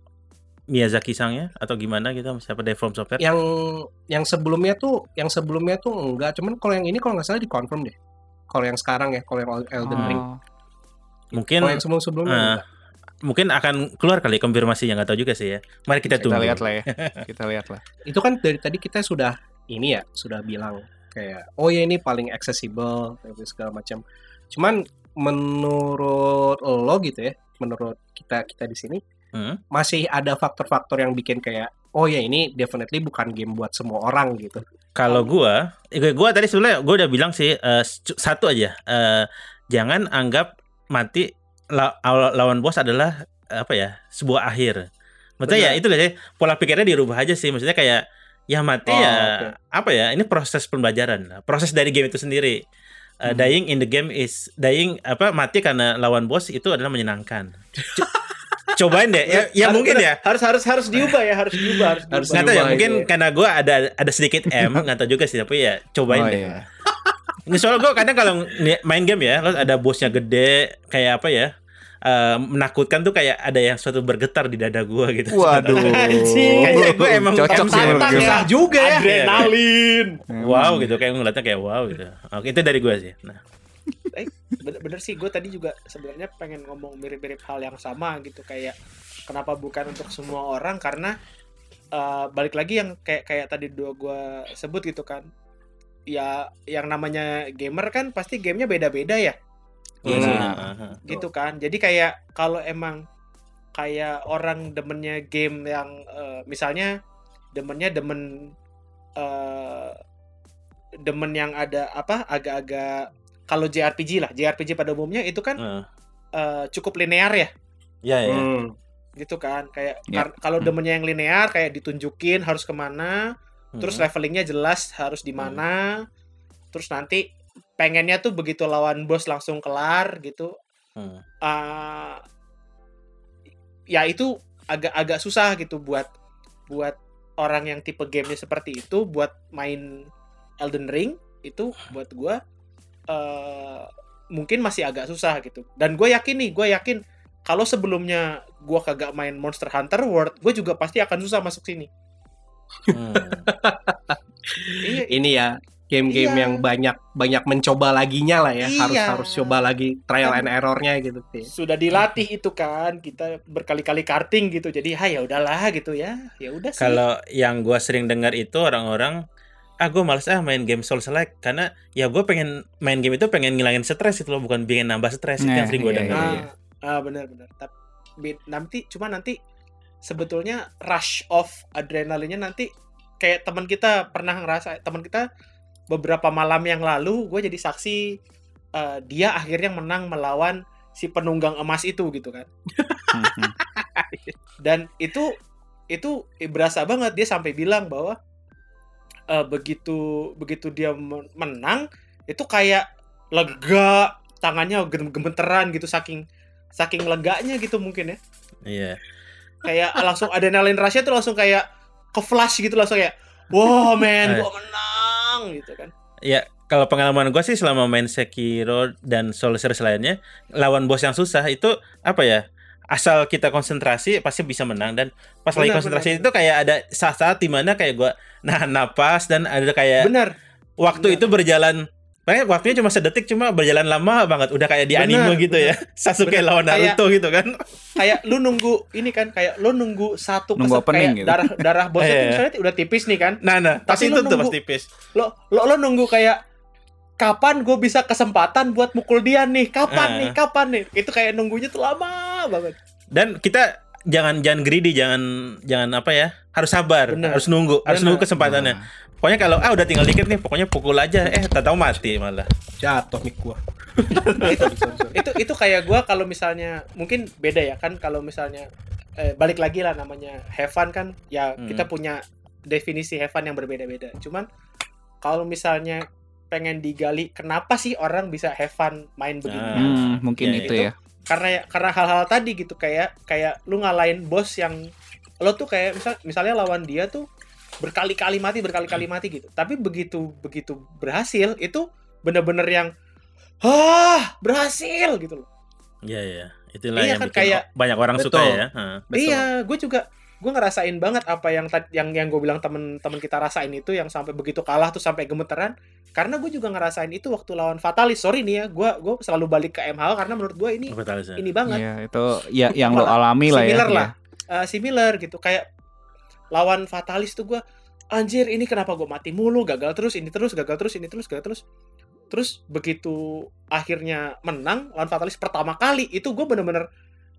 Miyazaki sangnya atau gimana gitu siapa dari From Software? yang yang sebelumnya tuh yang sebelumnya tuh enggak cuman kalau yang ini kalau nggak salah dikonfirm deh kalau yang sekarang ya kalau yang Elden Ring Oh, Mungkin kalau yang sebelum sebelumnya eh, mungkin akan keluar kali konfirmasinya nggak tahu juga sih ya. Mari kita kita tunggu. lihat lah ya. Kita lihat lah. itu kan dari tadi kita sudah ini ya sudah bilang kayak oh ya ini paling accessible dan segala macam cuman menurut lo gitu ya menurut kita kita di sini Hmm. masih ada faktor-faktor yang bikin kayak oh ya ini definitely bukan game buat semua orang gitu Kalau gua, eh, gua tadi sebenarnya gua udah bilang sih eh, cu- satu aja. Eh, jangan anggap mati la- aw- lawan bos adalah apa ya sebuah akhir. Maksudnya ya Benar. itu lah sih pola pikirnya dirubah aja sih. Maksudnya kayak ya mati Oh, ya oke. apa ya ini proses pembelajaran, proses dari game itu sendiri. uh, dying in the game is dying apa mati karena lawan bos itu adalah menyenangkan. Co- cobain deh. Ya, ya Harus- mungkin ya. harus harus harus diubah ya harus diubah harus, Harus diubah. Nggak tahu ya, mungkin iya. karena gue ada ada sedikit M, nggak tahu juga sih, tapi ya cobain Oh, deh. iya. Ini soal gue kadang kalau main game ya, lo ada bosnya gede, kayak apa ya, eh, menakutkan tuh kayak ada yang suatu bergetar di dada gue gitu. Waduh. Kayaknya gue emang cocok sih ya. Juga ya. adrenalin Wow gitu, kayak ngeliatnya kayak wow gitu. Oke, itu dari gue sih. Nah, eh, bener, bener sih gue tadi juga sebenarnya pengen ngomong mirip-mirip hal yang sama gitu kayak kenapa bukan untuk semua orang karena eh, balik lagi yang kayak kayak tadi dua gue sebut gitu kan ya yang namanya gamer kan pasti gamenya beda-beda ya iya Nah. sih. Aha. gitu kan jadi kayak kalau emang kayak orang demennya game yang eh, misalnya demennya demen eh demen yang ada apa agak-agak kalau JRPG lah JRPG pada umumnya itu kan Heeh. eh, cukup linear ya Iya ya. Hmm. gitu kan kayak Ya. kalau Hmm. demennya yang linear kayak ditunjukin harus ke mana terus Hmm. levelingnya jelas harus di mana terus nanti pengennya tuh begitu lawan bos langsung kelar gitu Hmm. uh, ya itu agak-agak susah gitu buat buat orang yang tipe gamenya seperti itu buat main Elden Ring itu buat gua uh, mungkin masih agak susah gitu dan gue yakin nih gue yakin kalau sebelumnya gua kagak main Monster Hunter World gue juga pasti akan susah masuk sini Hmm. iya Ini ya game-game Iya. yang banyak banyak mencoba laginya lah ya. Harus Iya. harus coba lagi trial Kan- and errornya gitu. sudah dilatih itu kan kita berkali-kali karting gitu jadi ha ya udahlah gitu ya ya udah sih Kalau yang gua sering dengar itu orang-orang ah gue males ah main game Souls like karena ya gue pengen main game itu pengen ngilangin stres itu loh bukan pengen nambah stres itu Nah, yang sering gue iya, dengar. iya. Ah, ah benar-benar. Tapi nanti cuma nanti sebetulnya rush of adrenalinnya nanti kayak teman kita pernah ngerasa teman kita beberapa malam yang lalu gue jadi saksi eh, dia akhirnya menang melawan si penunggang emas itu gitu kan. Dan itu itu berasa banget dia sampai bilang bahwa eh, begitu begitu dia men- menang itu kayak lega tangannya gem- gemeteran gitu saking saking leganya gitu mungkin ya Iya. Kayak langsung adrenalin rushnya tuh langsung kayak ke flash gitu langsung kayak wow man gua menang gitu kan Ya, kalau pengalaman gue sih selama main Sekiro dan Soul Series lainnya, lawan bos yang susah itu apa ya? Asal kita konsentrasi pasti bisa menang dan pas lagi Benar, konsentrasi benar. itu kayak ada saat-saat di mana kayak gue nahan napas dan ada kayak bener waktu benar. itu berjalan Kayak waktunya cuma sedetik cuma berjalan lama banget udah kayak di Benar, anime gitu ya Sasuke Benar. lawan Kayak- Naruto gitu kan kayak lu nunggu ini kan kayak lu nunggu satu Nunggu kesep- opening kayak gitu. darah darah bosnya tuh Iya. misalnya udah tipis nih kan nah nah Tapi itu tuh pas tipis lo lo lo nunggu kayak kapan gue bisa kesempatan buat mukul dia nih kapan Ah. nih kapan nih itu kayak nunggunya tuh lama banget dan kita jangan jangan greedy jangan jangan apa ya harus sabar Benar. harus nunggu harus Benar. nunggu kesempatannya pokoknya kalau ah udah tinggal dikit nih pokoknya pukul aja eh tak tahu mati malah Jatuh mic gua. itu itu itu kayak gua kalau misalnya mungkin beda ya kan kalau misalnya eh, balik lagi lah namanya have fun kan ya Hmm. kita punya definisi have fun yang berbeda-beda cuman kalau misalnya pengen digali kenapa sih orang bisa have fun main begini Ah. Hmm, mungkin Ya, itu itu. ya. karena karena hal-hal tadi gitu kayak kayak lu ngalahin bos yang lo tuh kayak misal misalnya lawan dia tuh berkali-kali mati berkali-kali mati gitu tapi begitu begitu berhasil itu bener-bener yang ah berhasil gitu loh iya iya itulah Iya yang kan, bikin kayak- banyak orang suka Betul. ya Hah. Betul. iya gue juga gue ngerasain banget apa yang yang yang gue bilang temen-temen kita rasain itu yang sampai begitu kalah tuh sampai gemeteran karena gue juga ngerasain itu waktu lawan Fatalis sorry nih ya gue gue selalu balik ke MH karena menurut gue ini tahu, San? ini banget Iya, itu ya yang lo alami lah ya. similar Iya. lah Eh, similar gitu kayak lawan fatalis tuh gue anjir ini kenapa gue mati mulu gagal terus ini terus gagal terus ini terus gagal terus terus begitu akhirnya menang lawan fatalis pertama kali itu gue bener-bener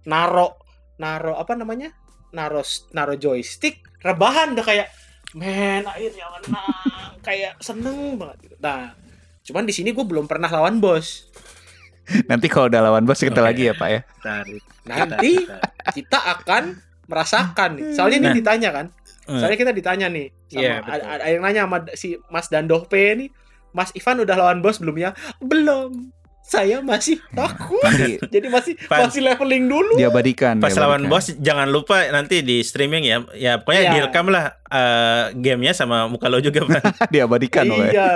naro naro apa namanya naro naro joystick rebahan udah kayak men akhirnya menang kayak seneng banget gitu nah cuman di sini gue belum pernah lawan bos Nanti kalau udah lawan bos kita lagi ya, Pak ya. Nanti kita akan merasakan nih. Soalnya ini Nah. ditanya kan. Hmm. Soalnya kita ditanya nih sama Iya, ada, betul. ada yang nanya sama si Mas Dandoh P nih. Mas Ivan udah lawan bos belum ya? Belum. Saya masih takut. Jadi masih Pan. masih leveling dulu. diabadikan. Pas lawan diabadikan. bos jangan lupa nanti di streaming ya. Ya pokoknya Iya. direkam lah eh, gamenya sama muka lo juga, Pan. diabadikan loh ya. Iya.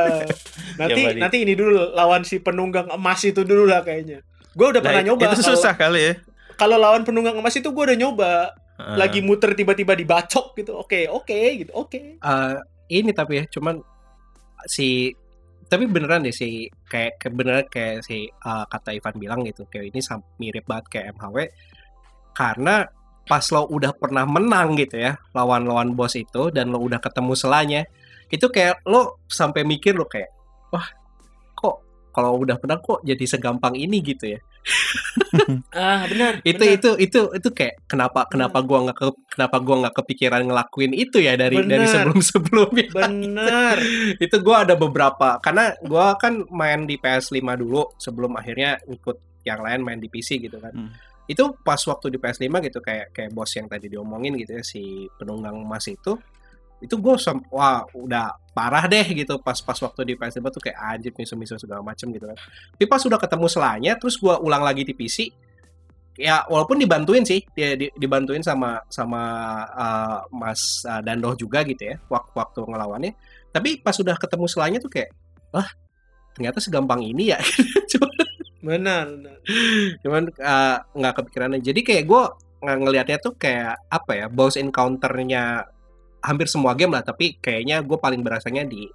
Nanti Badi. nanti ini dulu lawan si penunggang emas itu dulu lah kayaknya. Gue udah Lah, pernah nyoba. Itu susah kali ya. Kalau lawan penunggang emas itu gue udah nyoba. Lagi muter tiba-tiba dibacok gitu. Oke, oke gitu. Oke. Eh, ini tapi ya cuman si tapi beneran deh si kayak ke- beneran kayak si eh, kata Ivan bilang gitu kayak ini sam- mirip banget kayak MHW karena pas lo udah pernah menang gitu ya lawan-lawan bos itu dan lo udah ketemu selanya itu kayak lo sampai mikir lo kayak wah kalau udah pernah kok jadi segampang ini gitu ya Ah, benar. itu benar. itu itu itu kayak kenapa kenapa gua nggak ke- kenapa gua nggak kepikiran ngelakuin itu ya dari dari Bener. sebelum sebelumnya benar. itu gua ada beberapa karena gua kan main di PS5 dulu sebelum akhirnya ikut yang lain main di PC gitu kan Hmm. itu pas waktu di PS5 gitu kayak kayak bos yang tadi diomongin gitu ya si penunggang emas itu itu gue wah udah parah deh gitu pas pas waktu di PS5 tuh kayak anjir misu-misu segala macem gitu kan tapi pas udah ketemu selanya terus gua ulang lagi di PC ya walaupun dibantuin sih dia di- dibantuin sama sama uh, Mas uh, Dandoh juga gitu ya waktu waktu ngelawannya tapi pas udah ketemu selanya tuh kayak wah ternyata segampang ini ya Benar, benar. cuman uh, nggak kepikiran aja. jadi kayak gue ngelihatnya tuh kayak apa ya boss encounternya hampir semua game lah tapi kayaknya gue paling berasanya di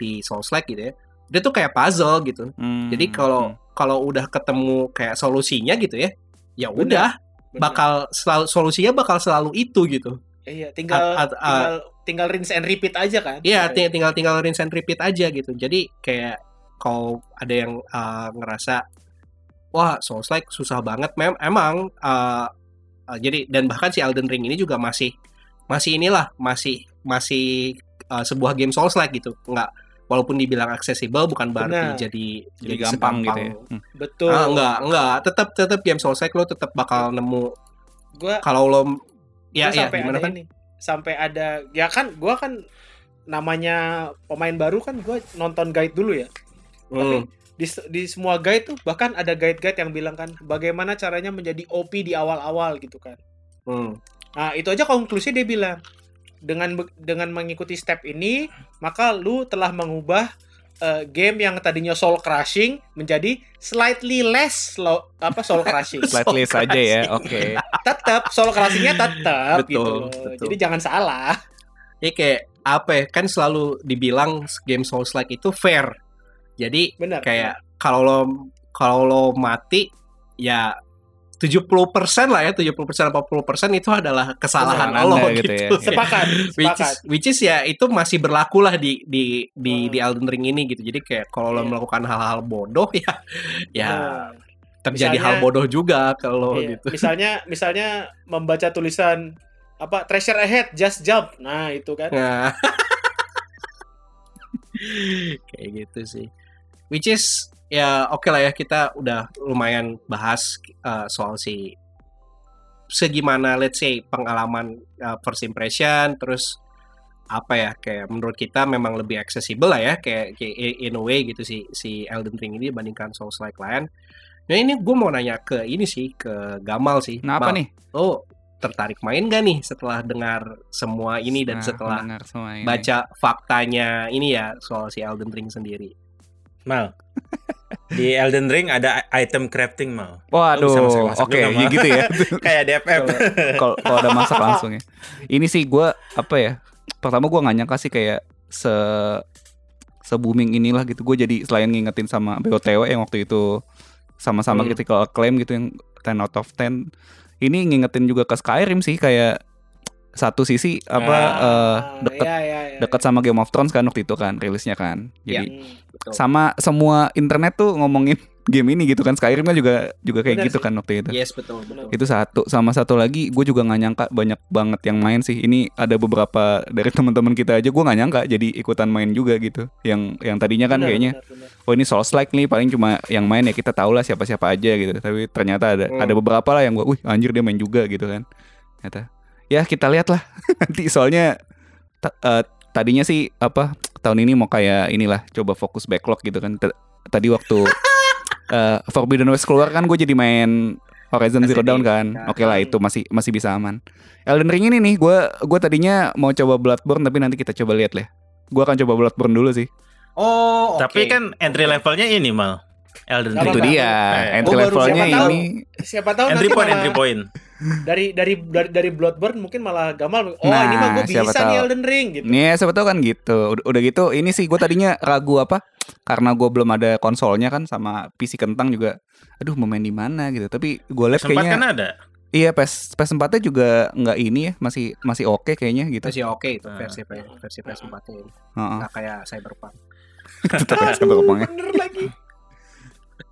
di Souls like gitu ya dia tuh kayak puzzle gitu Hmm, jadi kalau hmm. kalau udah ketemu kayak solusinya gitu ya ya udah bakal selalu solusinya bakal selalu itu gitu Iya, tinggal At- at- tinggal tinggal rinse and repeat aja kan. Iya, ting- tinggal tinggal rinse and repeat aja gitu. Jadi kayak kalau ada yang uh, ngerasa wah Souls like susah banget, mem emang uh, uh, jadi dan bahkan si Elden Ring ini juga masih masih inilah masih masih uh, sebuah game Souls like gitu. Enggak walaupun dibilang aksesibel bukan berarti Benar. jadi jadi gampang gitu ya. Hmm. Betul. Ah, enggak, enggak, tetap tetap game Souls like lo tetap bakal nemu Gua kalau lo ya gua ya sampai gimana ada kan? ini. Sampai ada ya kan gua kan namanya pemain baru kan gua nonton guide dulu ya. Hmm. Di, di semua guide tuh bahkan ada guide-guide yang bilang kan bagaimana caranya menjadi OP di awal-awal gitu kan. Hmm. Nah, itu aja konklusi dia bilang. Dengan dengan mengikuti step ini, maka lu telah mengubah eh, game yang tadinya soul crushing menjadi slightly less slow, apa soul crushing. Slightly saja ya. Oke. tetap soul crushingnya tetap Betul, gitu loh. betul. Jadi jangan salah. ya kayak apa ya kan selalu dibilang game Souls like itu fair jadi Benar. kayak kalau lo kalau lo mati ya 70% lah ya 70% 80% itu adalah kesalahan Kesalahan lo Anda gitu, gitu ya. sepakat, which is, sepakat. which is ya itu masih berlaku lah di di di, Hmm. di Elden Ring ini gitu jadi kayak kalau lo Iya. melakukan hal-hal bodoh ya ya Nah, terjadi misalnya- hal bodoh juga kalau iya. gitu Misalnya misalnya membaca tulisan apa treasure ahead just jump. Nah, itu kan. Nah. kayak gitu sih. Which is ya oke lah ya kita udah lumayan bahas uh, soal si segimana let's say pengalaman uh, first impression terus apa ya kayak menurut kita memang lebih accessible lah ya kayak, kayak in a way gitu si si Elden Ring ini dibandingkan Souls like lain. Nah ini gue mau nanya ke ini sih ke Gamal sih. Nah, apa Mal, nih? Lo tertarik main gak nih setelah dengar semua ini dan Nah, setelah semua ini. baca faktanya ini ya soal si Elden Ring sendiri. Mal. Di Elden Ring ada item crafting, Mal. Waduh, masak-masak oke, Mal. ya gitu ya. Kayak DFF. Kalau ada masak langsung ya. Ini sih gua apa ya? Pertama gua nggak nyangka sih kayak se se booming inilah gitu. Gue jadi selain ngingetin sama BOTW yang waktu itu sama-sama Hmm. critical acclaim gitu yang 10 out of 10. Ini ngingetin juga ke Skyrim sih kayak satu sisi apa Ah, eh, deket ya, ya, ya. deket sama Game of Thrones kan waktu itu kan rilisnya kan. Jadi Hmm. Betul. sama semua internet tuh ngomongin game ini gitu kan Skyrim kan juga juga kayak Benar gitu sih. kan waktu itu. Yes betul betul. Itu satu sama satu lagi gue juga nggak nyangka banyak banget yang main sih. Ini ada beberapa dari teman-teman kita aja gue nggak nyangka jadi ikutan main juga gitu. Yang yang tadinya kan Benar, kayaknya oh ini Souls like nih paling cuma yang main ya kita tahu lah siapa-siapa aja gitu. Tapi ternyata ada Hmm. ada beberapa lah yang gue, wih anjir dia main juga gitu kan. Ternyata ya kita lihat lah nanti soalnya ta- eh, tadinya sih apa tahun ini mau kayak inilah coba fokus backlog gitu kan. T- Tadi waktu eh, Forbidden West keluar kan gue jadi main Horizon Zero Dawn kan. ya. Oke lah itu masih masih bisa aman. Elden Ring ini nih gue gue tadinya mau coba Bloodborne tapi nanti kita coba lihat lah. Gue akan coba Bloodborne dulu sih. Oh, oke. Tapi kan entry levelnya ini mal. Elden Ring. itu dia. Eh, Entry baru levelnya siapa tahu. ini Siapa tahu Entry nanti point, malah entry point. dari dari dari dari Bloodborne mungkin malah Gamal oh Nah, ini mah gue siapa bisa nih tahu. Elden Ring gitu. Nih siapa tahu kan gitu. Udah, udah gitu ini sih gue tadinya ragu apa karena gue belum ada konsolnya kan sama PC kentang juga. Aduh mau main di mana gitu. Tapi gue lihat Sempat kayaknya kan ada. iya PS PS 4 nya juga nggak ini ya masih masih oke kayaknya gitu. masih oke itu Ah. versi versi PS4 ini. Heeh. Nggak kayak Cyberpunk. Tetap ya Cyberpunk ya. Bener lagi.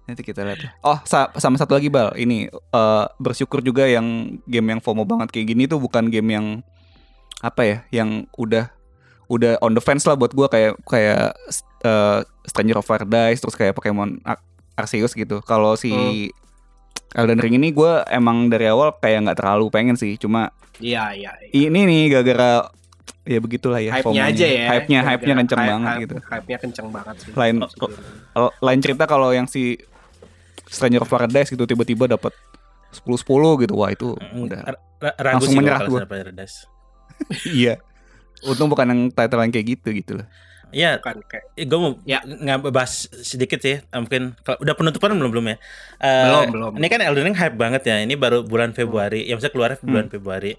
Nanti kita lihat. Oh sa- sama satu lagi bal. Ini eh, bersyukur juga yang game yang FOMO banget kayak gini tuh bukan game yang apa ya yang udah udah on the fence lah buat gua kayak kayak eh, Stranger of Paradise terus kayak Pokemon Ar- Arceus gitu. Kalau si Elden Ring ini gua emang dari awal kayak nggak terlalu pengen sih. Cuma Iya, iya. iya. ini nih gara-gara ya begitulah ya. Hype-nya aja ya. Hype-nya hype-nya kenceng hype- banget hype- gitu. Hype-nya kenceng banget sih. Lain L- lain cerita kalau yang si Stranger of Paradise gitu tiba-tiba dapat 10-10 gitu. Wah, itu Mm, udah. ragu langsung menyerah gua. Paradise. iya. Untung bukan yang title yang kayak gitu gitu loh. Iya, Bukan kayak gue mau Ya. nggak bahas sedikit sih. Eh, Mungkin kalau udah penutupan belum belum ya? Eh, Belum, belum. Ini kan Elden Ring hype banget ya. Ini baru bulan Februari. Ya maksudnya keluarnya bulan Februari.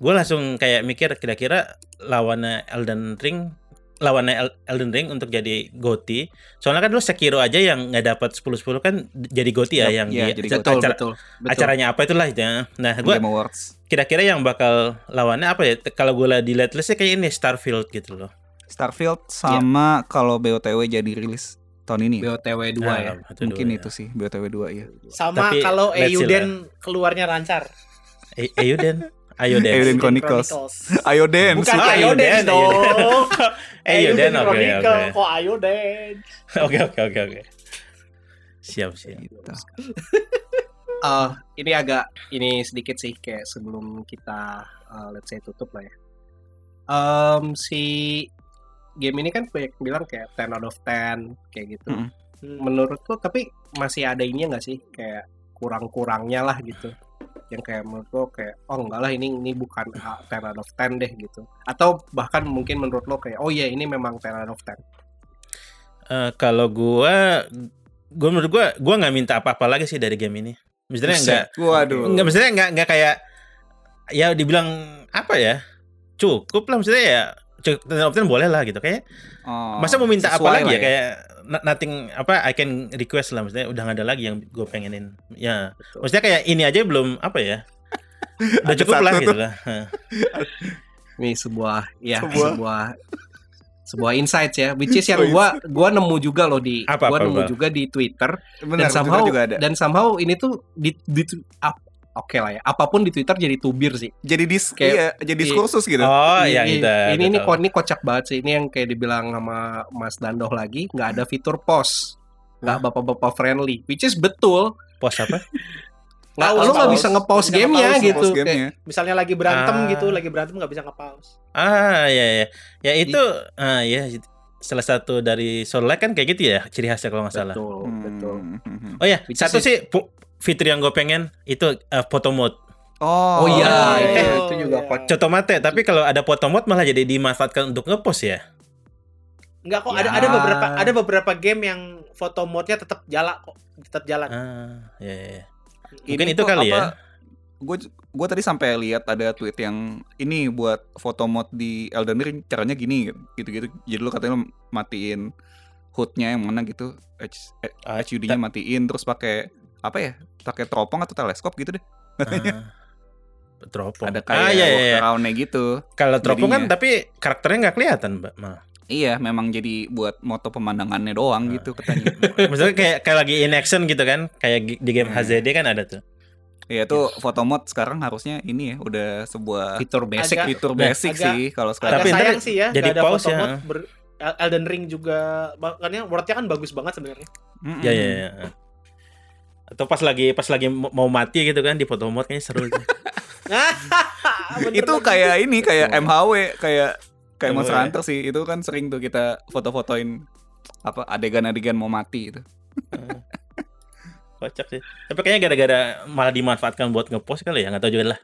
Gue langsung kayak mikir kira-kira lawannya Elden Ring lawannya El- Elden Ring untuk jadi GOTY. Soalnya kan dulu Sekiro aja yang nggak dapat 10-10 kan jadi GOTY ya Yap, yang iya, di jadi betul, acara- betul, betul. acaranya apa itulah ya. Nah, gue Game Awards. kira-kira yang bakal lawannya apa ya? Kalau gue di lihat listnya kayak ini Starfield gitu loh. Starfield sama kalau BOTW jadi rilis tahun ini. ya. BOTW 2 ya. Nah, itu Mungkin dua, itu sih BOTW 2 ya. Sama kalau Euden keluarnya lancar. ya. Eh, ayo Den. Ayo Den. Euden Euden Chronicles. Ayo dance. Bukan Ayo Euden, Dance dong. Ayo Den. Oke, oke. kok Ayo Dance. Oke, oke, oke, oke. Siap, siap. Gitu. Eh, ini agak ini sedikit sih kayak sebelum kita eh, let's say tutup lah ya. Em, si game ini kan banyak bilang kayak 10 out of 10 kayak gitu. Hmm. Menurut lo tapi masih ada ininya nggak sih kayak kurang-kurangnya lah gitu. Yang kayak menurut lo kayak oh enggak lah ini ini bukan uh, 10 out of 10 deh gitu. Atau bahkan mungkin menurut lo kayak oh iya ini memang 10 out of 10. Eh, kalau gua gua menurut gua gua nggak minta apa-apa lagi sih dari game ini. Misalnya enggak Waduh. enggak misalnya enggak enggak kayak ya dibilang apa ya? Cukup lah maksudnya ya ten of ten boleh lah gitu. Kayak Oh, masa mau minta apa lagi lah ya. Kayak no- nothing apa I can request lah. Maksudnya udah nggak ada lagi yang gue pengenin. Ya. Betul. maksudnya kayak ini aja belum apa ya? Udah cukup lah gitu lah. Ini sebuah ya Sebuah- sebuah sebuah insight ya. Which is yang gua gua nemu juga loh di Apa, gua apa, nemu apa? juga di Twitter. Benar, dan somehow juga ada. dan somehow ini tuh di, di oke lah ya apa pun di Twitter jadi tubir sih. Jadi dis Kayak- iya, jadi diskursus gitu. oh ini, yang ini, itu ini ini kok ini kocak banget sih. Ini yang kayak dibilang sama Mas Dandoh lagi nggak ada fitur pause nggak bapak-bapak friendly which is betul. Pos apa? Nggak Pause, lu nggak bisa nge-pause Bisa gamenya nge-pause, gitu Pause Kayak-. Misalnya lagi berantem Ah. gitu, lagi berantem nggak bisa nge-pause. ah ya ya ya itu ah ya salah satu dari Soul Like kan kayak gitu ya ciri khasnya kalau nggak salah. Betul betul. Hmm. oh ya Which satu sih fitur yang gue pengen itu eh, photo mode Oh, Oh iya, Oh, itu, iya. itu juga kocak. Contoh mate, tapi kalau ada photo mode malah jadi dimanfaatkan untuk ngepost ya. Enggak kok, Ya. ada ada beberapa ada beberapa game yang foto mode-nya tetap jalan kok, tetap jalan. Ah, ya, ya, ya. Ini Mungkin itu tuh kali ya. Gue gue tadi sampai lihat ada tweet yang ini buat foto mod di Elden Ring caranya gini gitu-gitu. Jadi lu katanya lu matiin HUD-nya yang mana gitu, HUD-nya matiin terus pakai apa ya? Pakai teropong atau teleskop gitu deh. Ah, teropong. Ada ah, kayak iya, iya, iya. around-nya gitu. Kalau teropong kan tapi karakternya nggak kelihatan, Mbak. Mal. Iya, memang jadi buat moto pemandangannya doang Ah. gitu katanya. Maksudnya kayak kayak lagi in action gitu kan, kayak di game Hmm. HZD kan ada tuh. Iya tuh foto mod sekarang harusnya ini ya udah sebuah fitur basic Agak- fitur Nah, basic agak- sih kalau sekarang. Agak Tapi sayang sih ya, jadi ada pause foto ya. mode. ber- El- Elden Ring juga makanya wordnya kan bagus banget sebenarnya. Mm-mm. Ya, ya, ya. Atau pas lagi pas lagi mau mati gitu kan di foto mode kayaknya seru itu. Bener itu kayak ini kayak MHW kayak Kayak Monster ya. Hunter sih, itu kan sering tuh kita foto-fotoin apa adegan-adegan mau mati itu. Kocak sih. Tapi kayaknya gara-gara malah dimanfaatkan buat ngepost kali ya, nggak tahu juga lah.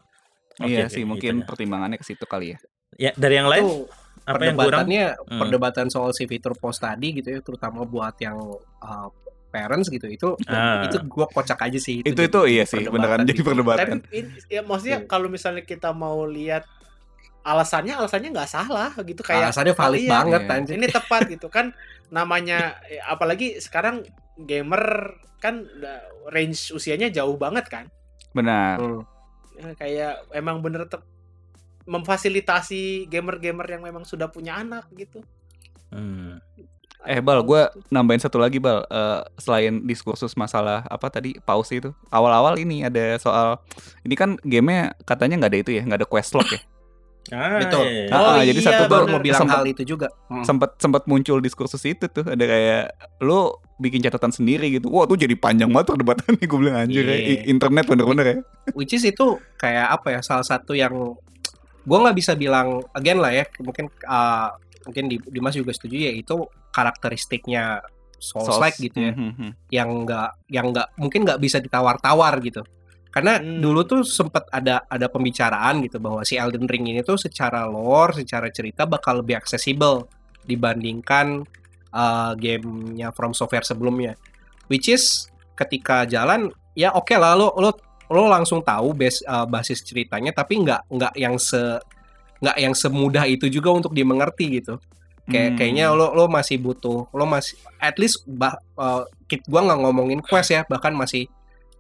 Oke, iya sih, gitu mungkin ya. pertimbangannya ke situ kali ya. Ya, dari yang lain apa yang kurang? perdebatannya Hmm. perdebatan soal si fitur post tadi gitu ya terutama buat yang uh, parents gitu itu Ah. itu gua kocak aja sih Itu jadi itu iya sih, beneran jadi. Tapi perdebatan. in- ya maksudnya Iya. kalau misalnya kita mau lihat alasannya alasannya nggak salah gitu kayak alasannya valid iya, banget Iya. anjir ini tepat gitu kan namanya eh, apalagi sekarang gamer kan udah range usianya jauh banget kan Benar. Hmm. Eh, kayak emang bener te- memfasilitasi gamer-gamer yang memang sudah punya anak gitu Hmm. Eh Bal, gue nambahin satu lagi Bal. Eh, selain diskursus masalah apa tadi pause itu, awal-awal ini ada soal ini kan gamenya katanya nggak ada itu ya, nggak ada quest log ya. Ah, Betul. iya, iya. Ah, ah, jadi satu baru mau bilang Sempet- hal itu juga Hmm. Sempat sempat muncul diskursus itu tuh, ada kayak lo bikin catatan sendiri gitu. Wah tuh jadi panjang banget perdebatannya gue bilang anjir ya. Iya. Internet bener-bener ya. which is itu kayak apa ya salah satu yang gue nggak bisa bilang again lah ya mungkin uh, mungkin di Dimas juga setuju ya itu karakteristiknya Souls. like gitu ya. Mhm, mhm. yang nggak yang nggak mungkin nggak bisa ditawar-tawar gitu. Karena Hmm. dulu tuh sempet ada ada pembicaraan gitu bahwa si Elden Ring ini tuh secara lore secara cerita bakal lebih aksesibel dibandingkan uh, gamenya From Software sebelumnya. Which is ketika jalan ya oke lah lo lo lo langsung tahu base uh, basis ceritanya tapi nggak nggak yang se nggak yang semudah itu juga untuk dimengerti gitu kayak Hmm. kayaknya lo lo masih butuh lo masih at least bah, uh, kit gua nggak ngomongin quest ya bahkan masih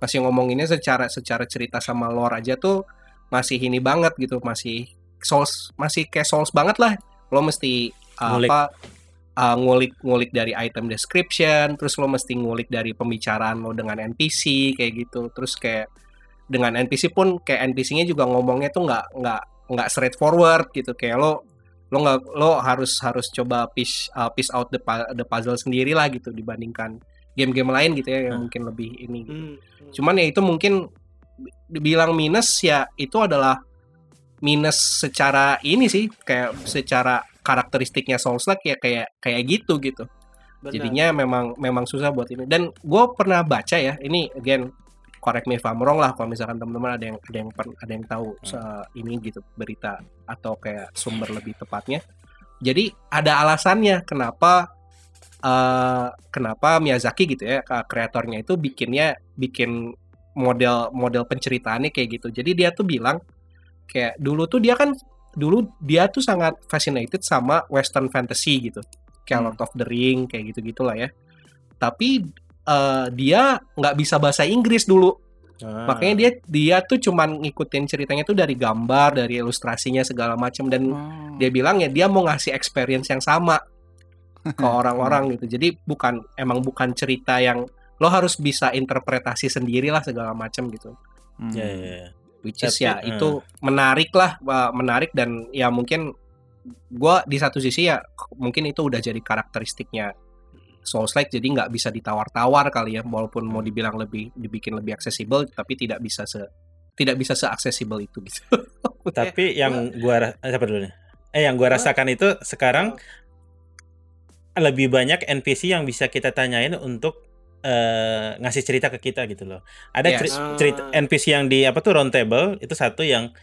masih ngomonginnya secara secara cerita sama lore aja tuh masih ini banget gitu masih souls masih kayak souls banget lah lo mesti uh, Ngulik. apa uh, ngulik ngulik dari item description terus lo mesti ngulik dari pembicaraan lo dengan NPC kayak gitu terus kayak dengan NPC pun kayak NPC-nya juga ngomongnya tuh nggak nggak nggak straightforward gitu kayak lo lo nggak lo harus harus coba piece uh, piece out the, the puzzle sendiri lah gitu dibandingkan game-game lain gitu ya yang Hmm. mungkin lebih ini gitu. Hmm, hmm. cuman ya itu mungkin dibilang minus ya itu adalah minus secara ini sih kayak secara karakteristiknya Souls like ya kayak kayak gitu gitu Benar. jadinya memang memang susah buat ini dan gue pernah baca ya ini again correct me if I'm wrong lah kalau misalkan teman-teman ada yang ada yang per- ada yang tahu se- ini gitu berita atau kayak sumber lebih tepatnya. Jadi ada alasannya kenapa eh, kenapa Miyazaki gitu ya kreatornya itu bikinnya bikin model model penceritaannya kayak gitu. Jadi dia tuh bilang kayak dulu tuh dia kan dulu dia tuh sangat fascinated sama western fantasy gitu. Kayak Hmm. Lord of the Ring kayak gitu gitulah ya. Tapi eh, dia nggak bisa bahasa Inggris dulu Ah. makanya dia dia tuh cuman ngikutin ceritanya tuh dari gambar dari ilustrasinya segala macam dan Oh. dia bilang ya dia mau ngasih experience yang sama ke orang-orang gitu jadi bukan emang bukan cerita yang lo harus bisa interpretasi sendiri lah segala macam gitu Hmm. Ya, ya, ya. which is Tapi, ya eh. itu menarik lah wah, menarik dan ya mungkin gua di satu sisi ya mungkin itu udah jadi karakteristiknya Souls like jadi nggak bisa ditawar-tawar kali ya walaupun mau dibilang lebih dibikin lebih aksesibel tapi tidak bisa se tidak bisa seaksesibel itu gitu Tapi yang gua eh, siapa dulu nih? Eh yang gua rasakan itu sekarang lebih banyak NPC yang bisa kita tanyain untuk eh, ngasih cerita ke kita gitu loh. Ada Yes. ceri- cerita NPC yang di apa tuh round table itu satu yang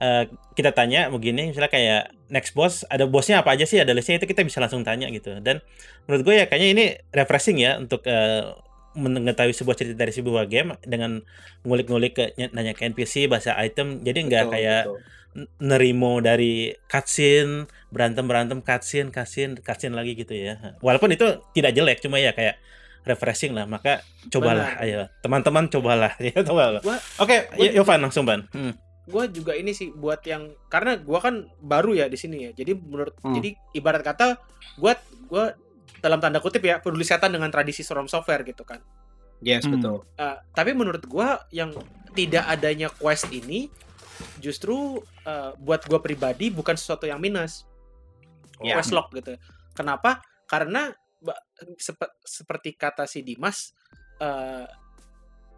eh, kita tanya begini misalnya kayak next boss ada bosnya apa aja sih? Ada listnya itu kita bisa langsung tanya gitu. Dan menurut gue ya kayaknya ini refreshing ya untuk eh, mengetahui sebuah cerita dari sebuah game dengan ngulik-ngulik ke nanya ke NPC bahasa item. Jadi nggak kayak betul. nerimo dari cutscene berantem berantem cutscene cutscene cutscene lagi gitu ya. Walaupun itu tidak jelek cuma ya kayak refreshing lah. Maka cobalah Benar. ayo. Teman-teman cobalah. Ya cobalah. Oke gua- Y- Yovan langsung ban. Hmm. Gue juga ini sih buat yang karena gue kan baru ya di sini ya jadi menurut Hmm. jadi ibarat kata gue gue dalam tanda kutip ya peduli setan dengan tradisi From Software gitu kan yes Hmm. betul Eh, tapi menurut gue yang tidak adanya quest ini justru eh, buat gue pribadi bukan sesuatu yang minus Ya. quest log gitu kenapa karena sepe- seperti kata si Dimas eh,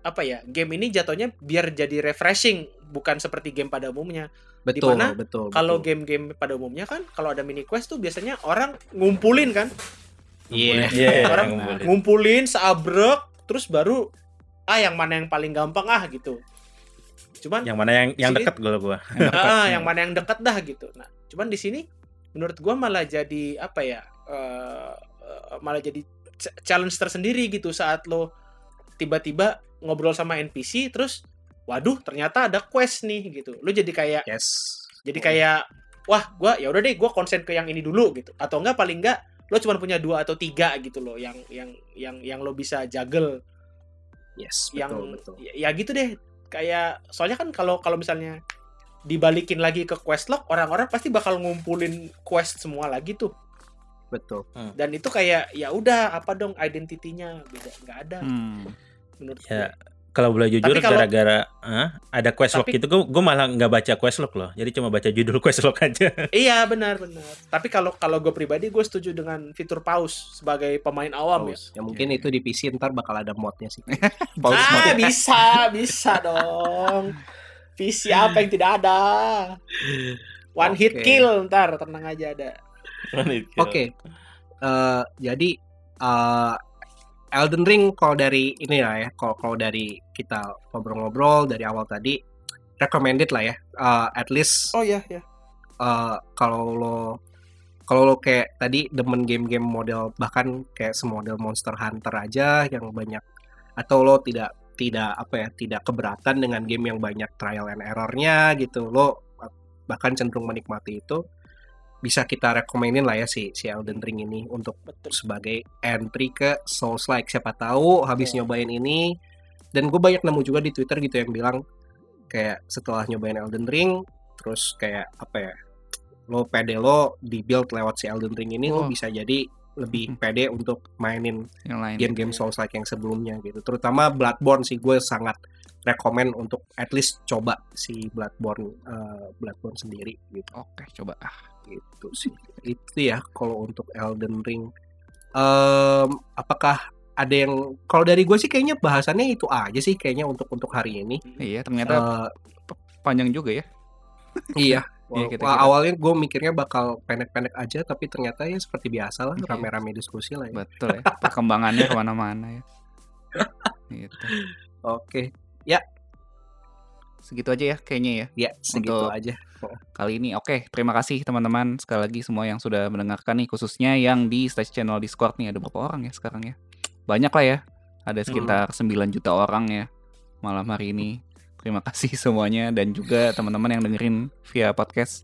apa ya game ini jatuhnya biar jadi refreshing bukan seperti game pada umumnya. betul Di mana betul Kalau betul. game-game pada umumnya kan kalau ada mini quest tuh biasanya orang ngumpulin kan, Iya. Iya, Orang ngumpulin. ngumpulin seabrek terus baru ah yang mana yang paling gampang ah gitu. Cuman Yang mana yang yang dekat gue gua. ah, yang mana yang dekat dah gitu. Nah, cuman di sini menurut gua malah jadi apa ya? eh, eh, malah jadi ch- challenge tersendiri gitu saat lo tiba-tiba ngobrol sama NPC terus waduh ternyata ada quest nih gitu. Lo jadi kayak yes. jadi kayak wah gua ya udah deh gua konsen ke yang ini dulu gitu. Atau enggak paling enggak lo cuma punya dua atau tiga gitu loh yang yang yang yang lo bisa juggle. Yes yang betul. betul ya, ya gitu deh. Kayak soalnya kan kalau kalau misalnya dibalikin lagi ke quest log orang-orang pasti bakal ngumpulin quest semua lagi tuh. Betul. Dan itu kayak ya udah apa dong identitinya? Beda nggak ada. Hmm. menurut Ya, gue Kalau boleh jujur gara-gara ah, ada quest log Tapi- gitu gue gue malah nggak baca quest log loh. Jadi cuma baca judul quest log aja. iya benar benar. Tapi kalau kalau gue pribadi gue setuju dengan fitur pause sebagai pemain awam ya. Pause. ya mungkin itu di PC ntar bakal ada modnya sih. Pause. Ah bisa bisa dong. Visi apa yang tidak ada? One hit Oke. kill ntar tenang aja ada. Oke, Eh, jadi eh, Elden Ring kalau dari ini ya, ya kalau kalau dari kita ngobrol-ngobrol dari awal tadi recommended lah ya, Eh, at least oh ya ya eh, kalau lo kalau lo kayak tadi demen game-game model bahkan kayak semodel Monster Hunter aja yang banyak atau lo tidak tidak apa ya tidak keberatan dengan game yang banyak trial and errornya gitu lo bahkan cenderung menikmati itu bisa kita rekomenin lah ya si si Elden Ring ini untuk betul. sebagai entry ke Souls like siapa tahu habis Betul. nyobain ini dan gue banyak nemu juga di Twitter gitu yang bilang kayak setelah nyobain Elden Ring terus kayak apa ya lo pede lo di build lewat si Elden Ring ini lo Oh. bisa jadi lebih pede untuk mainin game-game Souls like yang sebelumnya gitu. Terutama Bloodborne sih gue sangat rekomen untuk at least coba si Bloodborne eh, Bloodborne sendiri gitu Oke, coba. Ah, gitu sih itu ya kalau untuk Elden Ring Em, apakah ada yang kalau dari gue sih kayaknya bahasannya itu aja sih kayaknya untuk untuk hari ini iya, ternyata Eh, panjang juga ya. iya Iya, Wah, kita awalnya gue mikirnya bakal pendek-pendek aja tapi ternyata ya seperti biasa lah Iya. rame-rame diskusi lah ya. Betul ya. Perkembangannya ke mana-mana ya. Gitu. oke Segitu aja ya kayaknya ya. ya segitu Untuk- aja kali ini. Oke, terima kasih teman-teman sekali lagi semua yang sudah mendengarkan nih khususnya yang di stage channel Discord nih ada berapa orang ya sekarang ya? Banyak lah ya. Ada sekitar 9 juta orang ya malam hari ini. Terima kasih semuanya dan juga teman-teman yang dengerin via podcast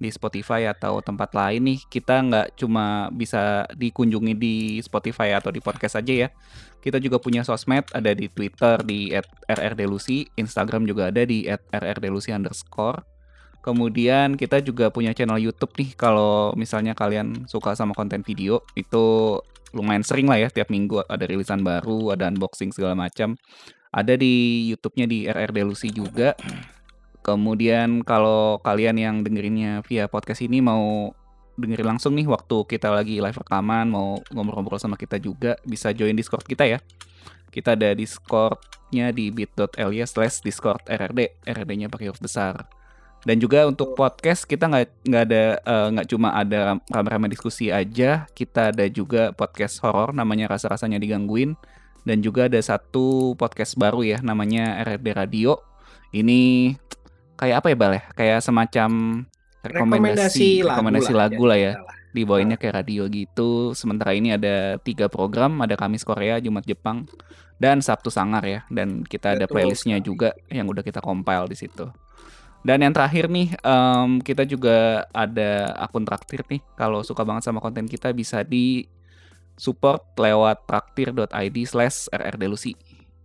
di Spotify atau tempat lain nih. Kita nggak cuma bisa dikunjungi di Spotify atau di podcast aja ya. Kita juga punya sosmed, ada di Twitter di @rrdelusi, Instagram juga ada di @rrdelusi underscore. Kemudian kita juga punya channel YouTube nih kalau misalnya kalian suka sama konten video itu lumayan sering lah ya tiap minggu ada rilisan baru, ada unboxing segala macam. Ada di YouTube-nya di RR Delusi juga. Kemudian kalau kalian yang dengerinnya via podcast ini mau dengerin langsung nih waktu kita lagi live rekaman mau ngobrol-ngobrol sama kita juga bisa join Discord kita ya. Kita ada Discord-nya di bit.ly slash Discord RRD. RRD-nya pakai huruf besar. Dan juga untuk podcast kita nggak nggak ada eh, nggak cuma ada rame-rame diskusi aja, kita ada juga podcast horor namanya rasa-rasanya digangguin dan juga ada satu podcast baru ya namanya RRD Radio. Ini kayak apa ya Bal ya? Kayak semacam rekomendasi rekomendasi lagu, lah ya. Dibawainnya kayak radio gitu. Sementara ini ada tiga program, ada Kamis Korea, Jumat Jepang, dan Sabtu Sangar ya. Dan kita ada playlistnya sekali. juga yang udah kita compile di situ. Dan yang terakhir nih, em, kita juga ada akun traktir nih. Kalau suka banget sama konten kita bisa di support lewat traktir.id slash rrdelusi.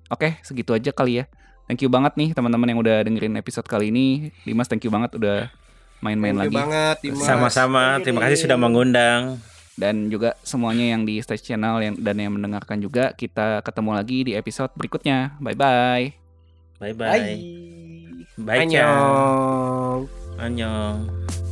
Oke, segitu aja kali ya. Thank you banget nih teman-teman yang udah dengerin episode kali ini. Dimas, thank you banget udah main-main lagi. banget Dimas. Sama-sama. Terima kasih sudah mengundang. Dan juga semuanya yang di stage channel yang, dan yang mendengarkan juga. Kita ketemu lagi di episode berikutnya. Bye-bye. Bye Bye. bye. Bye. Chan. Annyeong. Annyeong.